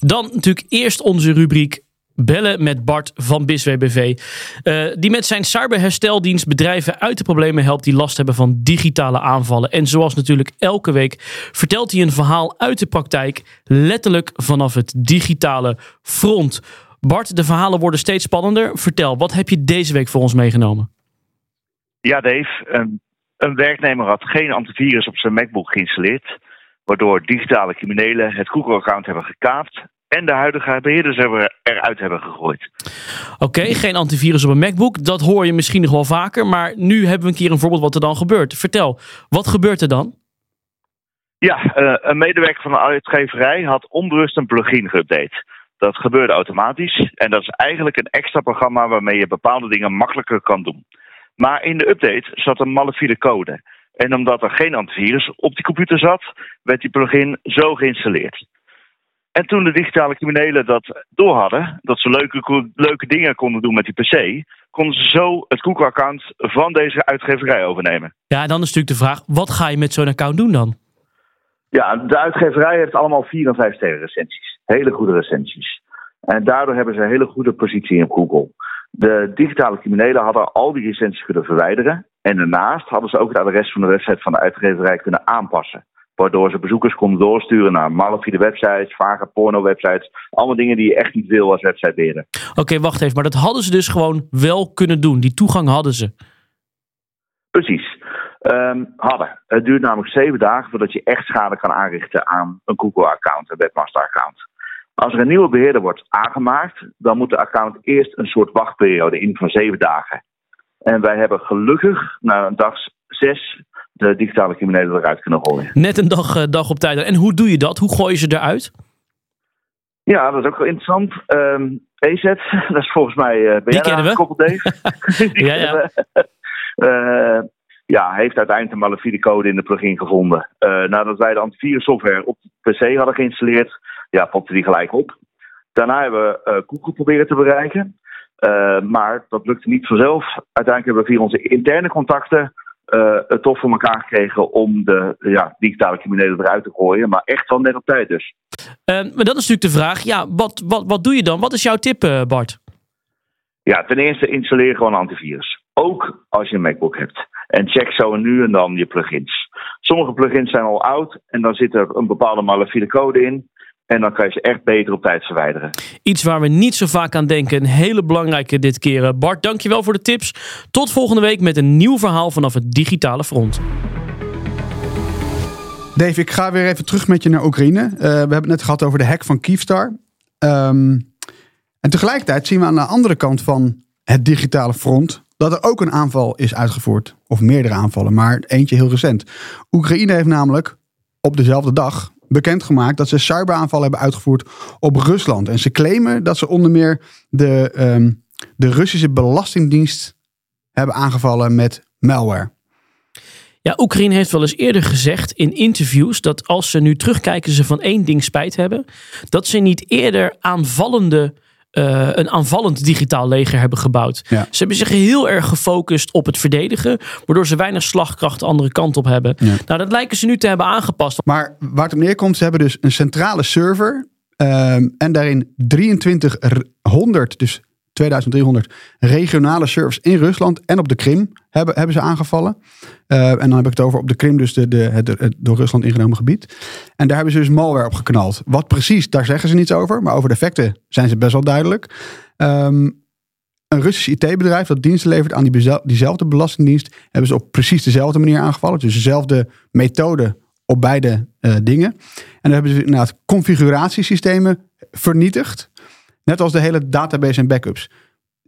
Dan natuurlijk eerst onze rubriek bellen met Bart van BISWBV. Uh, die met zijn cyberhersteldienst bedrijven uit de problemen helpt die last hebben van digitale aanvallen. En zoals natuurlijk elke week vertelt hij een verhaal uit de praktijk, letterlijk vanaf het digitale front. Bart, de verhalen worden steeds spannender. Vertel, wat heb je deze week voor ons meegenomen? Ja, Dave. Een, een werknemer had geen antivirus op zijn MacBook geïnstalleerd waardoor digitale criminelen het Google-account hebben gekaapt en de huidige beheerders eruit hebben gegooid. Oké, geen antivirus op een MacBook. Dat hoor je misschien nog wel vaker. Maar nu hebben we een keer een voorbeeld wat er dan gebeurt. Vertel, wat gebeurt er dan? Ja, uh, een medewerker van de uitgeverij had onbewust een plugin geüpdate. Dat gebeurde automatisch. En dat is eigenlijk een extra programma waarmee je bepaalde dingen makkelijker kan doen. Maar in de update zat een malafide code. En omdat er geen antivirus op die computer zat, werd die plugin zo geïnstalleerd. En toen de digitale criminelen dat door hadden, dat ze leuke, leuke dingen konden doen met die PC, konden ze zo het Google-account van deze uitgeverij overnemen. Ja, dan is natuurlijk de vraag: wat ga je met zo'n account doen dan? Ja, de uitgeverij heeft allemaal 4 en 5 sterren recensies. Hele goede recensies. En daardoor hebben ze een hele goede positie in Google. De digitale criminelen hadden al die recensies kunnen verwijderen. En daarnaast hadden ze ook het adres van de website van de uitgeverij kunnen aanpassen. Waardoor ze bezoekers konden doorsturen naar malafide websites, vage porno-websites. Allemaal dingen die je echt niet wil als websitebeheerder. Oké, wacht even. Maar dat hadden ze dus gewoon wel kunnen doen. Die toegang hadden ze. Precies. Um, hadden. Het duurt namelijk zeven dagen voordat je echt schade kan aanrichten aan een Google-account, een Webmaster-account. Als er een nieuwe beheerder wordt aangemaakt, dan moet de account eerst een soort wachtperiode in van zeven dagen. En wij hebben gelukkig na een dag zes de digitale criminelen eruit kunnen gooien. Net een dag, uh, dag op tijd. En hoe doe je dat? Hoe gooi je ze eruit? Ja, dat is ook wel interessant. Um, EZ, dat is volgens mij uh, Die kennen we. Dave. ja, ja. Uh, ja, heeft uiteindelijk een malafide code in de plugin gevonden. Uh, nadat wij de antivirussoftware op de PC hadden geïnstalleerd, ja, popte die gelijk op. Daarna hebben we Google proberen te bereiken. Uh, maar dat lukte niet vanzelf. Uiteindelijk hebben we via onze interne contacten uh, het toch voor elkaar gekregen om de ja, digitale criminelen eruit te gooien. Maar echt wel net op tijd dus. Uh, maar dat is natuurlijk de vraag. Ja, wat, wat, wat doe je dan? Wat is jouw tip, uh, Bart? Ja, ten eerste installeer gewoon antivirus. Ook als je een MacBook hebt. En check zo nu en dan je plugins. Sommige plugins zijn al oud en dan zit er een bepaalde malafide code in. En dan kan je ze echt beter op tijd verwijderen. Iets waar we niet zo vaak aan denken. Een hele belangrijke dit keer. Bart, dankjewel voor de tips. Tot volgende week met een nieuw verhaal vanaf het digitale front. Dave, ik ga weer even terug met je naar Oekraïne. Uh, we hebben het net gehad over de hack van Kyivstar. Um, en tegelijkertijd zien we aan de andere kant van het digitale front dat er ook een aanval is uitgevoerd. Of meerdere aanvallen, maar eentje heel recent. Oekraïne heeft namelijk op dezelfde dag bekendgemaakt dat ze cyberaanvallen hebben uitgevoerd op Rusland. En ze claimen dat ze onder meer de, um, de Russische Belastingdienst hebben aangevallen met malware. Ja, Oekraïne heeft wel eens eerder gezegd in interviews dat als ze nu terugkijken, ze van één ding spijt hebben. Dat ze niet eerder aanvallende uh, een aanvallend digitaal leger hebben gebouwd. Ja. Ze hebben zich heel erg gefocust op het verdedigen, waardoor ze weinig slagkracht de andere kant op hebben. Ja. Nou, dat lijken ze nu te hebben aangepast. Maar waar het op neerkomt, ze hebben dus een centrale server um, en daarin 2300, dus 2300 regionale servers in Rusland en op de Krim hebben, hebben ze aangevallen. en dan heb ik het over op de Krim, dus de, de, het, door Rusland ingenomen gebied. En daar hebben ze dus malware op geknald. Wat precies, daar zeggen ze niets over. Maar over de effecten zijn ze best wel duidelijk. Um, een Russisch IT-bedrijf dat diensten levert aan die diezelfde belastingdienst, hebben ze op precies dezelfde manier aangevallen. Dus dezelfde methode op beide uh, dingen. En dan hebben ze inderdaad configuratiesystemen vernietigd. Net als de hele database en backups.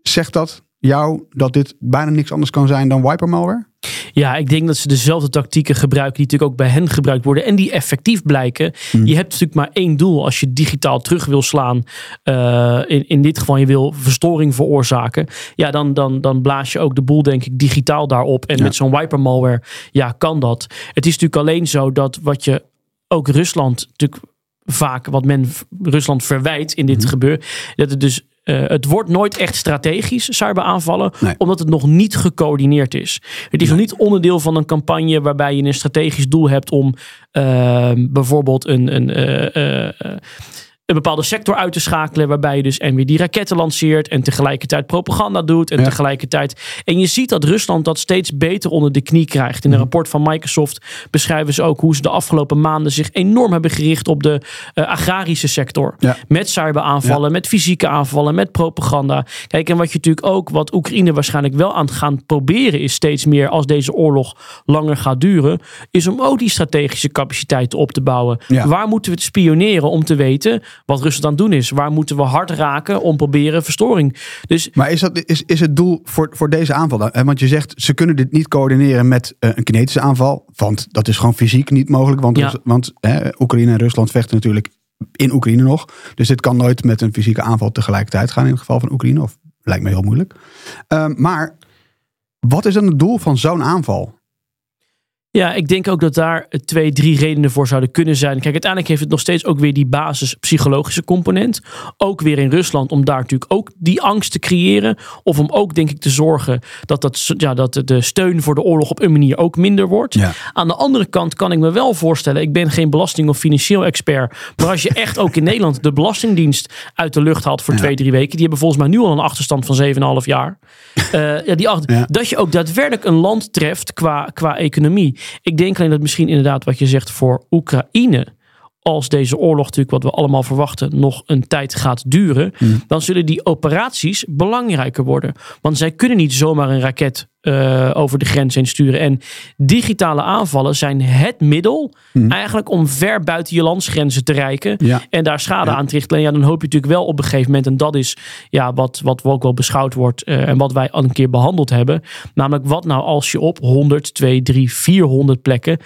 Zegt dat jou dat dit bijna niks anders kan zijn dan wiper malware? Ja, ik denk dat ze dezelfde tactieken gebruiken die natuurlijk ook bij hen gebruikt worden en die effectief blijken. Hmm. Je hebt natuurlijk maar één doel als je digitaal terug wil slaan. Uh, in, in dit geval, je wil verstoring veroorzaken. Ja, dan, dan, dan blaas je ook de boel, denk ik, digitaal daarop. En met zo'n wiper malware, ja, kan dat. Het is natuurlijk alleen zo dat wat je ook Rusland natuurlijk vaak wat men Rusland verwijt in dit mm gebeur. Dat het dus uh, het wordt nooit echt strategisch, cyberaanvallen, nee. omdat het nog niet gecoördineerd is. Het is nog niet onderdeel van een campagne waarbij je een strategisch doel hebt om uh, bijvoorbeeld een, een uh, een bepaalde sector uit te schakelen. Waarbij je dus en weer die raketten lanceert. En tegelijkertijd propaganda doet. En tegelijkertijd. En je ziet dat Rusland dat steeds beter onder de knie krijgt. In een mhm. rapport van Microsoft beschrijven ze ook hoe ze de afgelopen maanden zich enorm hebben gericht op de uh, agrarische sector. Met cyberaanvallen, met fysieke aanvallen, met propaganda. Kijk, en wat je natuurlijk ook, wat Oekraïne waarschijnlijk wel aan het gaan proberen is steeds meer als deze oorlog langer gaat duren, is om ook die strategische capaciteiten op te bouwen. Waar moeten we het spioneren om te weten wat Rusland aan het doen is. Waar moeten we hard raken om proberen verstoring. Dus, maar is, dat, is, is het doel voor, voor deze aanval dan? Want je zegt ze kunnen dit niet coördineren met uh, een kinetische aanval. Want dat is gewoon fysiek niet mogelijk. Want, ja. want Oekraïne en Rusland vechten natuurlijk in Oekraïne nog. Dus dit kan nooit met een fysieke aanval tegelijkertijd gaan in het geval van Oekraïne. Of lijkt me heel moeilijk. Uh, maar wat is dan het doel van zo'n aanval? Ja, ik denk ook dat daar twee, drie redenen voor zouden kunnen zijn. Kijk, uiteindelijk heeft het nog steeds ook weer die basis psychologische component. Ook weer in Rusland, om daar natuurlijk ook die angst te creëren. Of om ook, denk ik, te zorgen dat, dat, ja, dat de steun voor de oorlog op een manier ook minder wordt. Ja. Aan de andere kant kan ik me wel voorstellen, ik ben geen belasting- of financieel expert. Maar als je echt ook in Nederland de Belastingdienst uit de lucht haalt voor twee, drie weken. Die hebben volgens mij nu al een achterstand van 7,5 jaar. Uh, ja, die achter, Dat je ook daadwerkelijk een land treft qua, qua economie. Ik denk alleen dat misschien inderdaad wat je zegt voor Oekraïne als deze oorlog natuurlijk, wat we allemaal verwachten, nog een tijd gaat duren, hmm. dan zullen die operaties belangrijker worden. Want zij kunnen niet zomaar een raket uh, over de grens heen sturen. En digitale aanvallen zijn het middel hmm. eigenlijk om ver buiten je landsgrenzen te reiken en daar schade aan te richten. En ja, dan hoop je natuurlijk wel op een gegeven moment, en dat is ja, wat, wat ook wel beschouwd wordt uh, en wat wij al een keer behandeld hebben. Namelijk, wat nou als je op 100, 2, 3, 400 plekken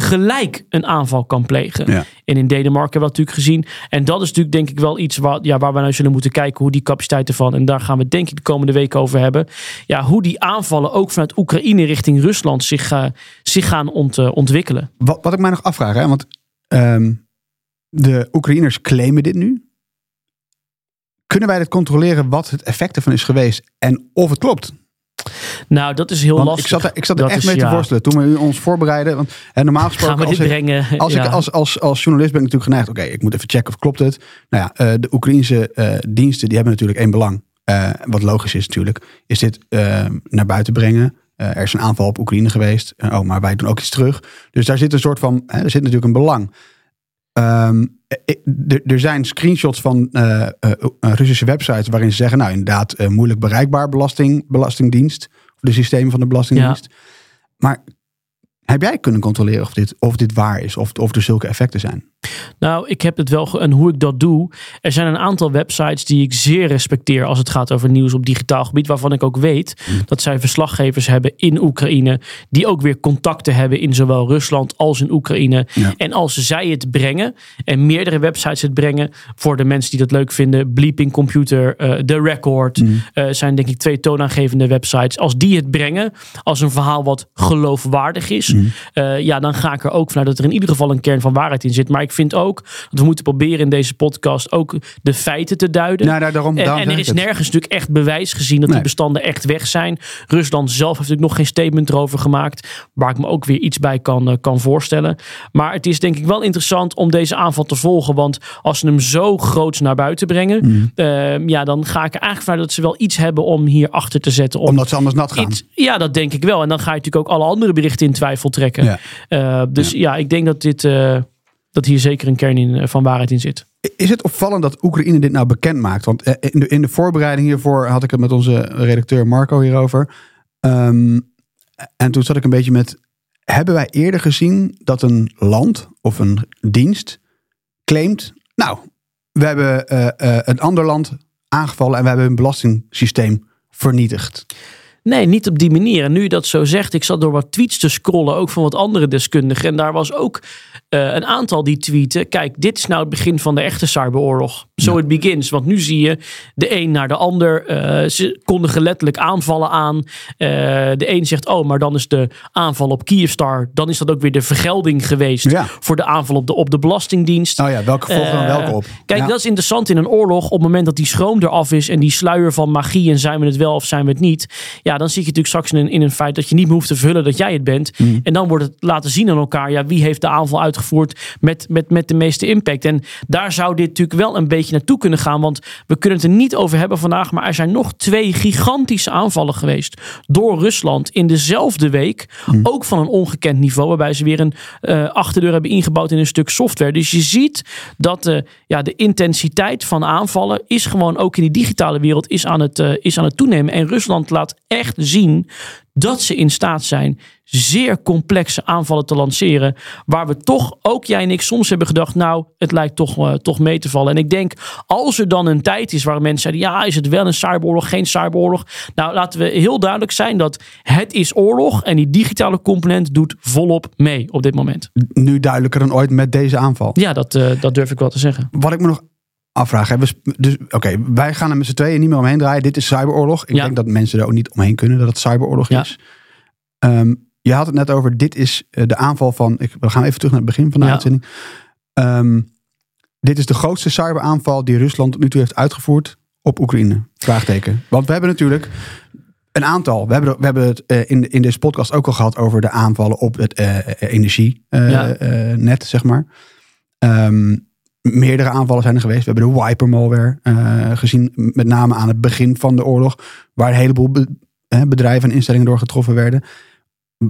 tegelijk een aanval kan plegen. En in Denemarken hebben we natuurlijk gezien. En dat is natuurlijk denk ik wel iets waar, ja, waar we naar zullen moeten kijken hoe die capaciteiten van. En daar gaan we denk ik de komende weken over hebben. Ja, hoe die aanvallen ook vanuit Oekraïne richting Rusland zich, uh, zich gaan ont, uh, ontwikkelen. Wat, wat ik mij nog afvraag, hè, want um, de Oekraïners claimen dit nu. Kunnen wij dit controleren wat het effect ervan is geweest en of het klopt? Nou, dat is heel lastig. Ik zat er, ik zat er echt mee te worstelen toen we ons voorbereiden. Want en normaal gesproken, als, ik, als, ik, als, als, als journalist ben ik natuurlijk geneigd. Oké, ik moet even checken of klopt het. Nou ja, uh, de Oekraïnse uh, diensten die hebben natuurlijk één belang. Uh, wat logisch is natuurlijk. Is dit naar buiten brengen. er is een aanval op Oekraïne geweest. oh, maar wij doen ook iets terug. Dus daar zit een soort van. er zit natuurlijk een belang. Um, er zijn screenshots van uh, Russische websites waarin ze zeggen, nou inderdaad, moeilijk bereikbaar belasting, belastingdienst, of de systemen van de belastingdienst. Maar heb jij kunnen controleren of dit, of dit waar is, of, of er zulke effecten zijn? Nou, ik heb het wel. En hoe ik dat doe. Er zijn een aantal websites die ik zeer respecteer als het gaat over nieuws op digitaal gebied. Waarvan ik ook weet mm. dat zij verslaggevers hebben in Oekraïne. Die ook weer contacten hebben in zowel Rusland als in Oekraïne. En als zij het brengen. En meerdere websites het brengen. Voor de mensen die dat leuk vinden. Bleeping Computer, uh, The Record. Mm. Uh, zijn denk ik twee toonaangevende websites. Als die het brengen als een verhaal wat geloofwaardig is. Mm. ja, dan ga ik er ook vanuit dat er in ieder geval een kern van waarheid in zit. Maar ik vind ook dat we moeten proberen in deze podcast ook de feiten te duiden. Nou, daarom, en, en er is nergens natuurlijk echt bewijs gezien dat die bestanden echt weg zijn. Rusland zelf heeft natuurlijk nog geen statement erover gemaakt. Waar ik me ook weer iets bij kan, kan voorstellen. Maar het is denk ik wel interessant om deze aanval te volgen. Want als ze hem zo groot naar buiten brengen. Mm. ja, dan ga ik er eigenlijk vanuit dat ze wel iets hebben om hier achter te zetten. Om Omdat ze anders nat gaan. ja, dat denk ik wel. En dan ga je natuurlijk ook alle andere berichten in twijfel trekken. Ja. Uh, dus ja. ik denk dat, dit, uh, dat hier zeker een kern in, van waarheid in zit. Is het opvallend dat Oekraïne dit nou bekend maakt? Want in de, in de voorbereiding hiervoor had ik het met onze redacteur Marco hierover. Um, en toen zat ik een beetje met. Hebben wij eerder gezien dat een land of een dienst claimt. Nou, we hebben uh, uh, een ander land aangevallen en we hebben een belastingssysteem vernietigd. Nee, niet op die manier. En nu je dat zo zegt, ik zat door wat tweets te scrollen, ook van wat andere deskundigen. En daar was ook uh, een aantal die tweeten. Kijk, dit is nou het begin van de echte cyberoorlog. Zo so it begins. Want nu zie je de een naar de ander. Uh, ze kondigen letterlijk aanvallen aan. Uh, de een zegt, oh, maar dan is de aanval op Kyivstar. Dan is dat ook weer de vergelding geweest ja. voor de aanval op de, op de Belastingdienst. Oh ja, welke volgen dan welke op? Kijk, ja. dat is interessant in een oorlog. Op het moment dat die schroom eraf is en die sluier van magie en zijn we het wel of zijn we het niet. Ja, dan zie je natuurlijk straks in, in een feit dat je niet meer hoeft te vullen dat jij het bent. Mm. En dan wordt het laten zien aan elkaar, ja, wie heeft de aanval uitgevoerd met, met, met de meeste impact. En daar zou dit natuurlijk wel een beetje naartoe kunnen gaan. Want we kunnen het er niet over hebben vandaag. Maar er zijn nog twee gigantische aanvallen geweest door Rusland in dezelfde week. Hmm. Ook van een ongekend niveau. Waarbij ze weer een uh, achterdeur hebben ingebouwd in een stuk software. Dus je ziet dat de, ja, de intensiteit van aanvallen is gewoon ook in die digitale wereld is aan, het, uh, is aan het toenemen. En Rusland laat echt zien dat ze in staat zijn zeer complexe aanvallen te lanceren. Waar we toch, ook jij en ik, soms hebben gedacht: nou, het lijkt toch, uh, toch mee te vallen. En ik denk, als er dan een tijd is waar mensen zeiden: ja, is het wel een cyberoorlog, geen cyberoorlog? Nou, laten we heel duidelijk zijn dat het is oorlog en die digitale component doet volop mee op dit moment. Nu duidelijker dan ooit met deze aanval. Ja, dat, uh, dat durf ik wel te zeggen. Wat ik me nog afvraag. Hè? Dus, Oké, wij gaan er met z'n tweeën niet meer omheen draaien. Dit is cyberoorlog. Ik ja. denk dat mensen er ook niet omheen kunnen dat het cyberoorlog ja. is. Um, je had het net over, dit is de aanval van... Ik, we gaan even terug naar het begin van de ja. uitzending. Um, dit is de grootste cyberaanval die Rusland tot nu toe heeft uitgevoerd op Oekraïne. Vraagteken. Want we hebben natuurlijk een aantal. We hebben, we hebben het uh, in, in deze podcast ook al gehad over de aanvallen op het uh, energienet, uh, zeg maar. Um, meerdere aanvallen zijn er geweest. We hebben de wiper malware gezien, met name aan het begin van de oorlog, waar een heleboel be bedrijven en instellingen door getroffen werden.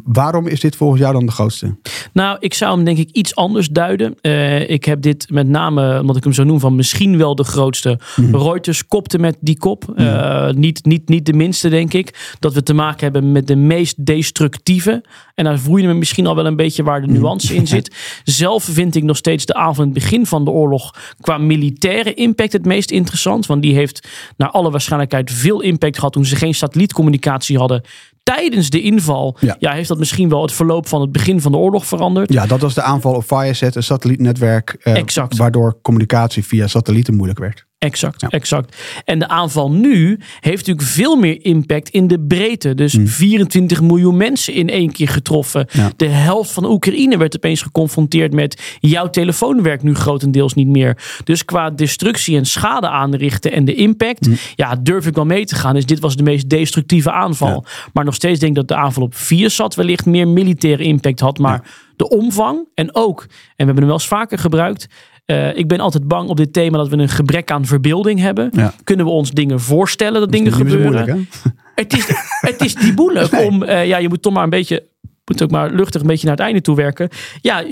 Waarom is dit volgens jou dan de grootste? Nou, ik zou hem denk ik iets anders duiden. Uh, ik heb dit met name, omdat ik hem zo noem, van misschien wel de grootste. Mm. Reuters kopte met die kop. Mm. Uh, niet, niet, niet de minste, denk ik. Dat we te maken hebben met de meest destructieve. En daar voel je me misschien al wel een beetje waar de nuance in zit. Zelf vind ik nog steeds de avond het begin van de oorlog qua militaire impact het meest interessant. Want die heeft naar alle waarschijnlijkheid veel impact gehad toen ze geen satellietcommunicatie hadden tijdens de inval ja. ja. heeft dat misschien wel het verloop van het begin van de oorlog veranderd. Ja, dat was de aanval op Viasat, een satellietnetwerk. Eh, exact. Waardoor communicatie via satellieten moeilijk werd. Exact, ja. exact. En de aanval nu heeft natuurlijk veel meer impact in de breedte. Dus mm. 24 miljoen mensen in één keer getroffen. Ja. De helft van Oekraïne werd opeens geconfronteerd met jouw telefoon werkt nu grotendeels niet meer. Dus qua destructie en schade aanrichten en de impact, mm. ja, durf ik wel mee te gaan. Dus dit was de meest destructieve aanval. Ja. Maar nog steeds denk ik dat de aanval op Viasat wellicht meer militaire impact had. Maar de omvang en ook, en we hebben hem wel eens vaker gebruikt, uh, ik ben altijd bang op dit thema dat we een gebrek aan verbeelding hebben. Ja. Kunnen we ons dingen voorstellen dat, dat dingen gebeuren? het, is, het is die moeilijk nee. om, uh, ja, je moet toch maar een beetje, moet ook maar luchtig een beetje naar het einde toe werken. Ja,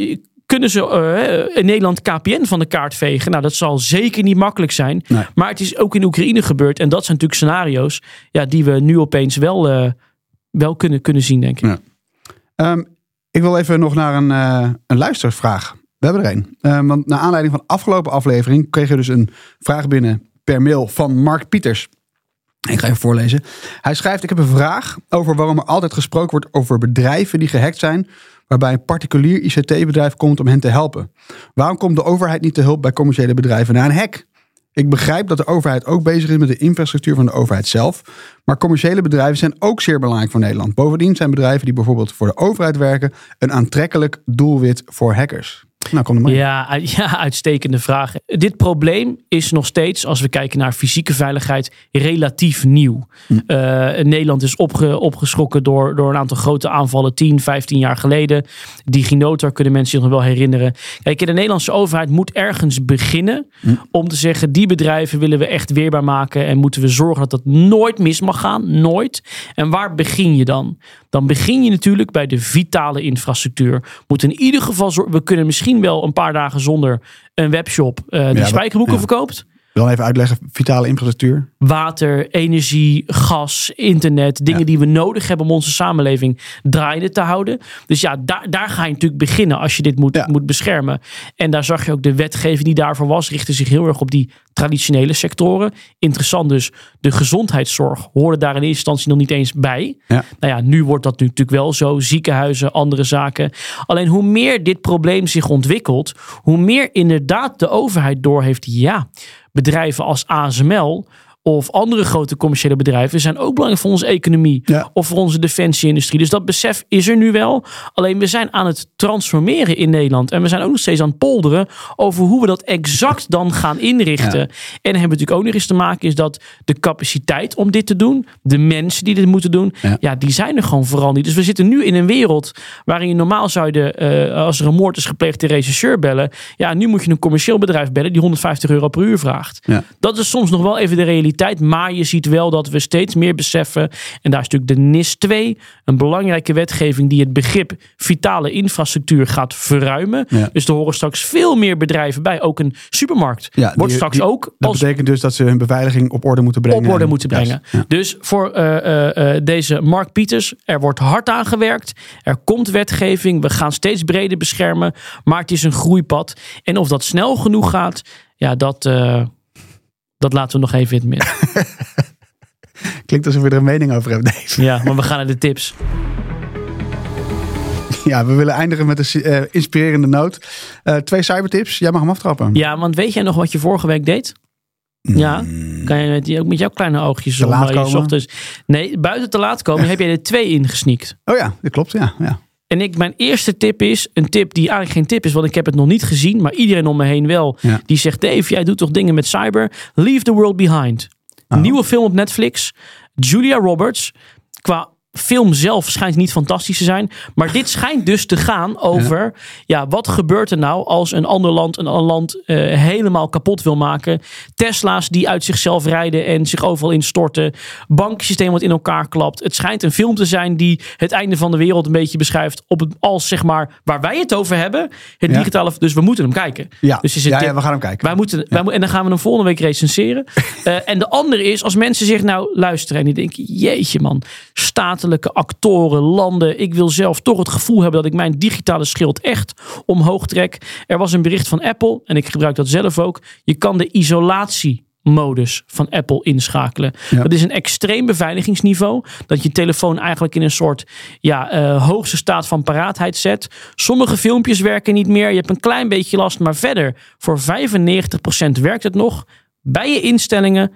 kunnen ze uh, in Nederland KPN van de kaart vegen? Nou, dat zal zeker niet makkelijk zijn. Nee. Maar het is ook in Oekraïne gebeurd. En dat zijn natuurlijk scenario's ja, die we nu opeens wel, wel kunnen, kunnen zien, denk ik. Ja. Um, ik wil even nog naar een, een luistervraag. We hebben er een. Uh, want naar aanleiding van de afgelopen aflevering kreeg je dus een vraag binnen per mail van Mark Pieters. Ik ga even voorlezen. Hij schrijft: Ik heb een vraag over waarom er altijd gesproken wordt over bedrijven die gehackt zijn. Waarbij een particulier ICT-bedrijf komt om hen te helpen. Waarom komt de overheid niet te hulp bij commerciële bedrijven na een hack? Ik begrijp dat de overheid ook bezig is met de infrastructuur van de overheid zelf. Maar commerciële bedrijven zijn ook zeer belangrijk voor Nederland. Bovendien zijn bedrijven die bijvoorbeeld voor de overheid werken een aantrekkelijk doelwit voor hackers. Nou, kom er maar. Ja, ja, uitstekende vraag. Dit probleem is nog steeds, als we kijken naar fysieke veiligheid, relatief nieuw. Hm. Uh, Nederland is opge, opgeschrokken door, door een aantal grote aanvallen 10, 15 jaar geleden. DigiNotar kunnen mensen zich nog wel herinneren. Kijk, de Nederlandse overheid moet ergens beginnen hm. om te zeggen, die bedrijven willen we echt weerbaar maken en moeten we zorgen dat dat nooit mis mag gaan. Nooit. En waar begin je dan? Dan begin je natuurlijk bij de vitale infrastructuur. Moet in ieder geval zorgen, we kunnen misschien wel een paar dagen zonder een webshop uh, die ja, spijkerboeken verkoopt. Wil even uitleggen, vitale infrastructuur? Water, energie, gas, internet. Dingen die we nodig hebben om onze samenleving draaiende te houden. Dus ja, daar, daar ga je natuurlijk beginnen als je dit moet, moet beschermen. En daar zag je ook de wetgeving die daarvoor was, richtte zich heel erg op die traditionele sectoren. Interessant dus, de gezondheidszorg hoorde daar in eerste instantie nog niet eens bij. Ja. Nou ja, nu wordt dat nu natuurlijk wel zo. Ziekenhuizen, andere zaken. Alleen hoe meer dit probleem zich ontwikkelt, hoe meer inderdaad de overheid doorheeft. Ja, bedrijven als ASML of andere grote commerciële bedrijven zijn ook belangrijk voor onze economie of voor onze defensieindustrie. Dus dat besef is er nu wel. Alleen we zijn aan het transformeren in Nederland en we zijn ook nog steeds aan het polderen over hoe we dat exact dan gaan inrichten. En hebben we natuurlijk ook nog eens te maken is dat de capaciteit om dit te doen, de mensen die dit moeten doen, ja, die zijn er gewoon vooral niet. Dus we zitten nu in een wereld waarin je normaal zou je, uh, als er een moord is gepleegd, de regisseur bellen. Ja, nu moet je een commercieel bedrijf bellen die 150 euro per uur vraagt. Dat is soms nog wel even de realiteit maar je ziet wel dat we steeds meer beseffen. En daar is natuurlijk de NIS 2, een belangrijke wetgeving die het begrip vitale infrastructuur gaat verruimen. Dus er horen straks veel meer bedrijven bij. Ook een supermarkt ja, wordt straks ook. Dat betekent dus dat ze hun beveiliging op orde moeten brengen. Op orde moeten brengen. Dus voor uh, uh, deze Mark Pieters, er wordt hard aan gewerkt. Er komt wetgeving. We gaan steeds breder beschermen. Maar het is een groeipad. En of dat snel genoeg gaat, ja, dat. Uh, dat laten we nog even in het midden. Klinkt alsof we er een mening over hebben, Dave. Ja, maar we gaan naar de tips. Ja, we willen eindigen met een uh, inspirerende noot. Uh, twee cybertips. Jij mag hem aftrappen. Ja, want weet jij nog wat je vorige week deed? Ja, hmm. kan je met, ook met jouw kleine oogjes te laat komen? Ochtends, nee, buiten te laat komen heb jij er twee ingesnikt. Oh ja, dat klopt. Ja, ja. En ik, mijn eerste tip is, een tip die eigenlijk geen tip is, want ik heb het nog niet gezien, maar iedereen om me heen wel. Die zegt, Dave, jij doet toch dingen met cyber? Leave the World Behind. Een oh. nieuwe film op Netflix. Julia Roberts. Qua film zelf schijnt niet fantastisch te zijn. Maar dit schijnt dus te gaan over... Ja, wat gebeurt er nou als een ander land een ander land uh, helemaal kapot wil maken? Tesla's die uit zichzelf rijden en zich overal instorten. Bankensysteem wat in elkaar klapt. Het schijnt een film te zijn die het einde van de wereld een beetje beschrijft. Op het, als zeg maar waar wij het over hebben. Het digitale... Dus we moeten hem kijken. Ja, dus is het ja, we gaan hem kijken. Wij moeten, wij, en dan gaan we hem volgende week recenseren. uh, en de andere is als mensen zich nou luisteren en die denken... Jeetje man, staat actoren, landen. Ik wil zelf toch het gevoel hebben dat ik mijn digitale schild echt omhoog trek. Er was een bericht van Apple en ik gebruik dat zelf ook. Je kan de isolatie modus van Apple inschakelen. Dat is een extreem beveiligingsniveau. Dat je telefoon eigenlijk in een soort ja, uh, hoogste staat van paraatheid zet. Sommige filmpjes werken niet meer. Je hebt een klein beetje last. Maar verder, voor 95% werkt het nog. Bij je instellingen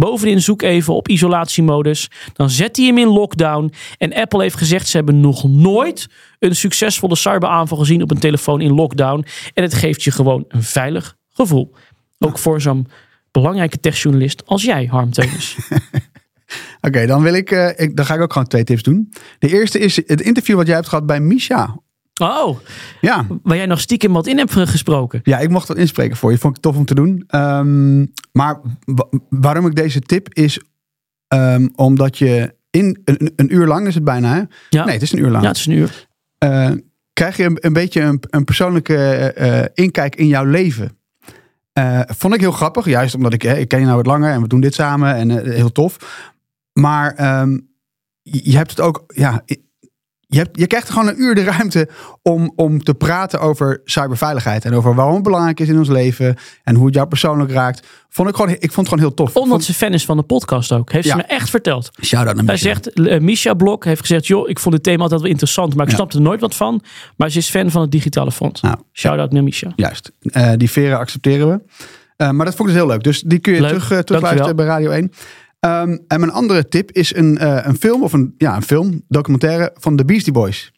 Bovenin zoek even op isolatiemodus. Dan zet hij hem in lockdown. En Apple heeft gezegd ze hebben nog nooit een succesvolle cyberaanval gezien op een telefoon in lockdown. En het geeft je gewoon een veilig gevoel. Ook voor zo'n belangrijke techjournalist als jij, Harm Teunis. Oké, dan wil ik, uh, ik, dan ga ik ook gewoon twee tips doen. De eerste is het interview wat jij hebt gehad bij Misha Oh, ja. Waar jij nog stiekem wat in hebt gesproken. Ja, ik mocht dat inspreken voor je. Vond ik tof om te doen. Um, maar waarom ik deze tip is um, omdat je in een, een, uur lang is het bijna. Hè? Ja. Nee, het is een uur lang. Ja, het is een uur. Uh, krijg je een, een beetje een, een persoonlijke uh, inkijk in jouw leven. Uh, vond ik heel grappig, juist omdat ik, ik ken je nou wat langer en we doen dit samen en heel tof. Maar um, je hebt het ook, ja, je, hebt, je krijgt gewoon een uur de ruimte om, om te praten over cyberveiligheid. En over waarom het belangrijk is in ons leven. En hoe het jou persoonlijk raakt. Vond ik, gewoon, ik vond het gewoon heel tof. Omdat ze fan is van de podcast ook. Heeft ze me echt verteld. Shout-out naar Hij zegt, uh, Misha Blok heeft gezegd... joh, ik vond het thema altijd wel interessant... maar ik snapte er nooit wat van. Maar ze is fan van het digitale fonds. Nou, Shout-out naar Misha. Juist. Uh, die veren accepteren we. maar dat vond ik dus heel leuk. Dus die kun je terug, terugluisteren bij Radio 1. Ehm, en mijn andere tip is een, een film, of een, ja, een film, documentaire van de Beastie Boys.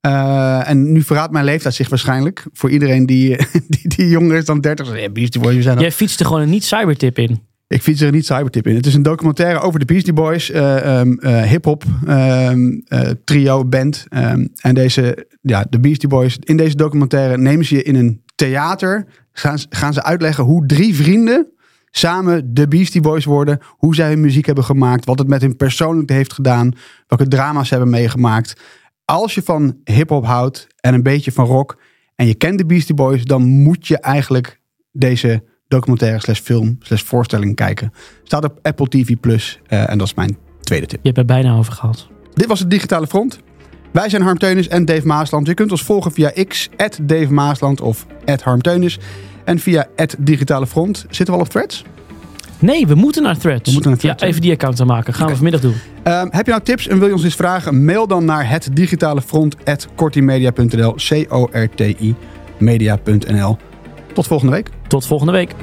en nu verraadt mijn leeftijd zich waarschijnlijk. Voor iedereen die, die, die jonger is dan 30. Ja, Beastie Boys, we zijn Jij fietst er gewoon een niet-cybertip in. Ik fiets er niet cybertip in. Het is een documentaire over de Beastie Boys, uh, hip-hop ehm, eh, trio band. Ehm, en deze, ja, de Beastie Boys. In deze documentaire nemen ze je in een theater. Gaan, gaan ze uitleggen hoe drie vrienden samen de Beastie Boys worden. Hoe zij hun muziek hebben gemaakt. Wat het met hun persoonlijk heeft gedaan. Welke drama's ze hebben meegemaakt. Als je van hip-hop houdt en een beetje van rock. En je kent de Beastie Boys, dan moet je eigenlijk deze documentaire slash film slash voorstelling kijken. Staat op Apple TV Plus uh, en dat is mijn tweede tip. Je hebt er bijna over gehad. Dit was het Digitale Front. Wij zijn Harm Teunis en Dave Maasland. Je kunt ons volgen via X, Dave Maasland of Harm Teunis. En via Digitale Front. Zitten we al op threads? Nee, we moeten naar threads. We moeten naar threads. Ja, even die account aanmaken. Gaan we vanmiddag doen. Uh, heb je nou tips en wil je ons eens vragen? Mail dan naar het digitale front C-O-R-T-I media.nl. Tot volgende week. Tot volgende week.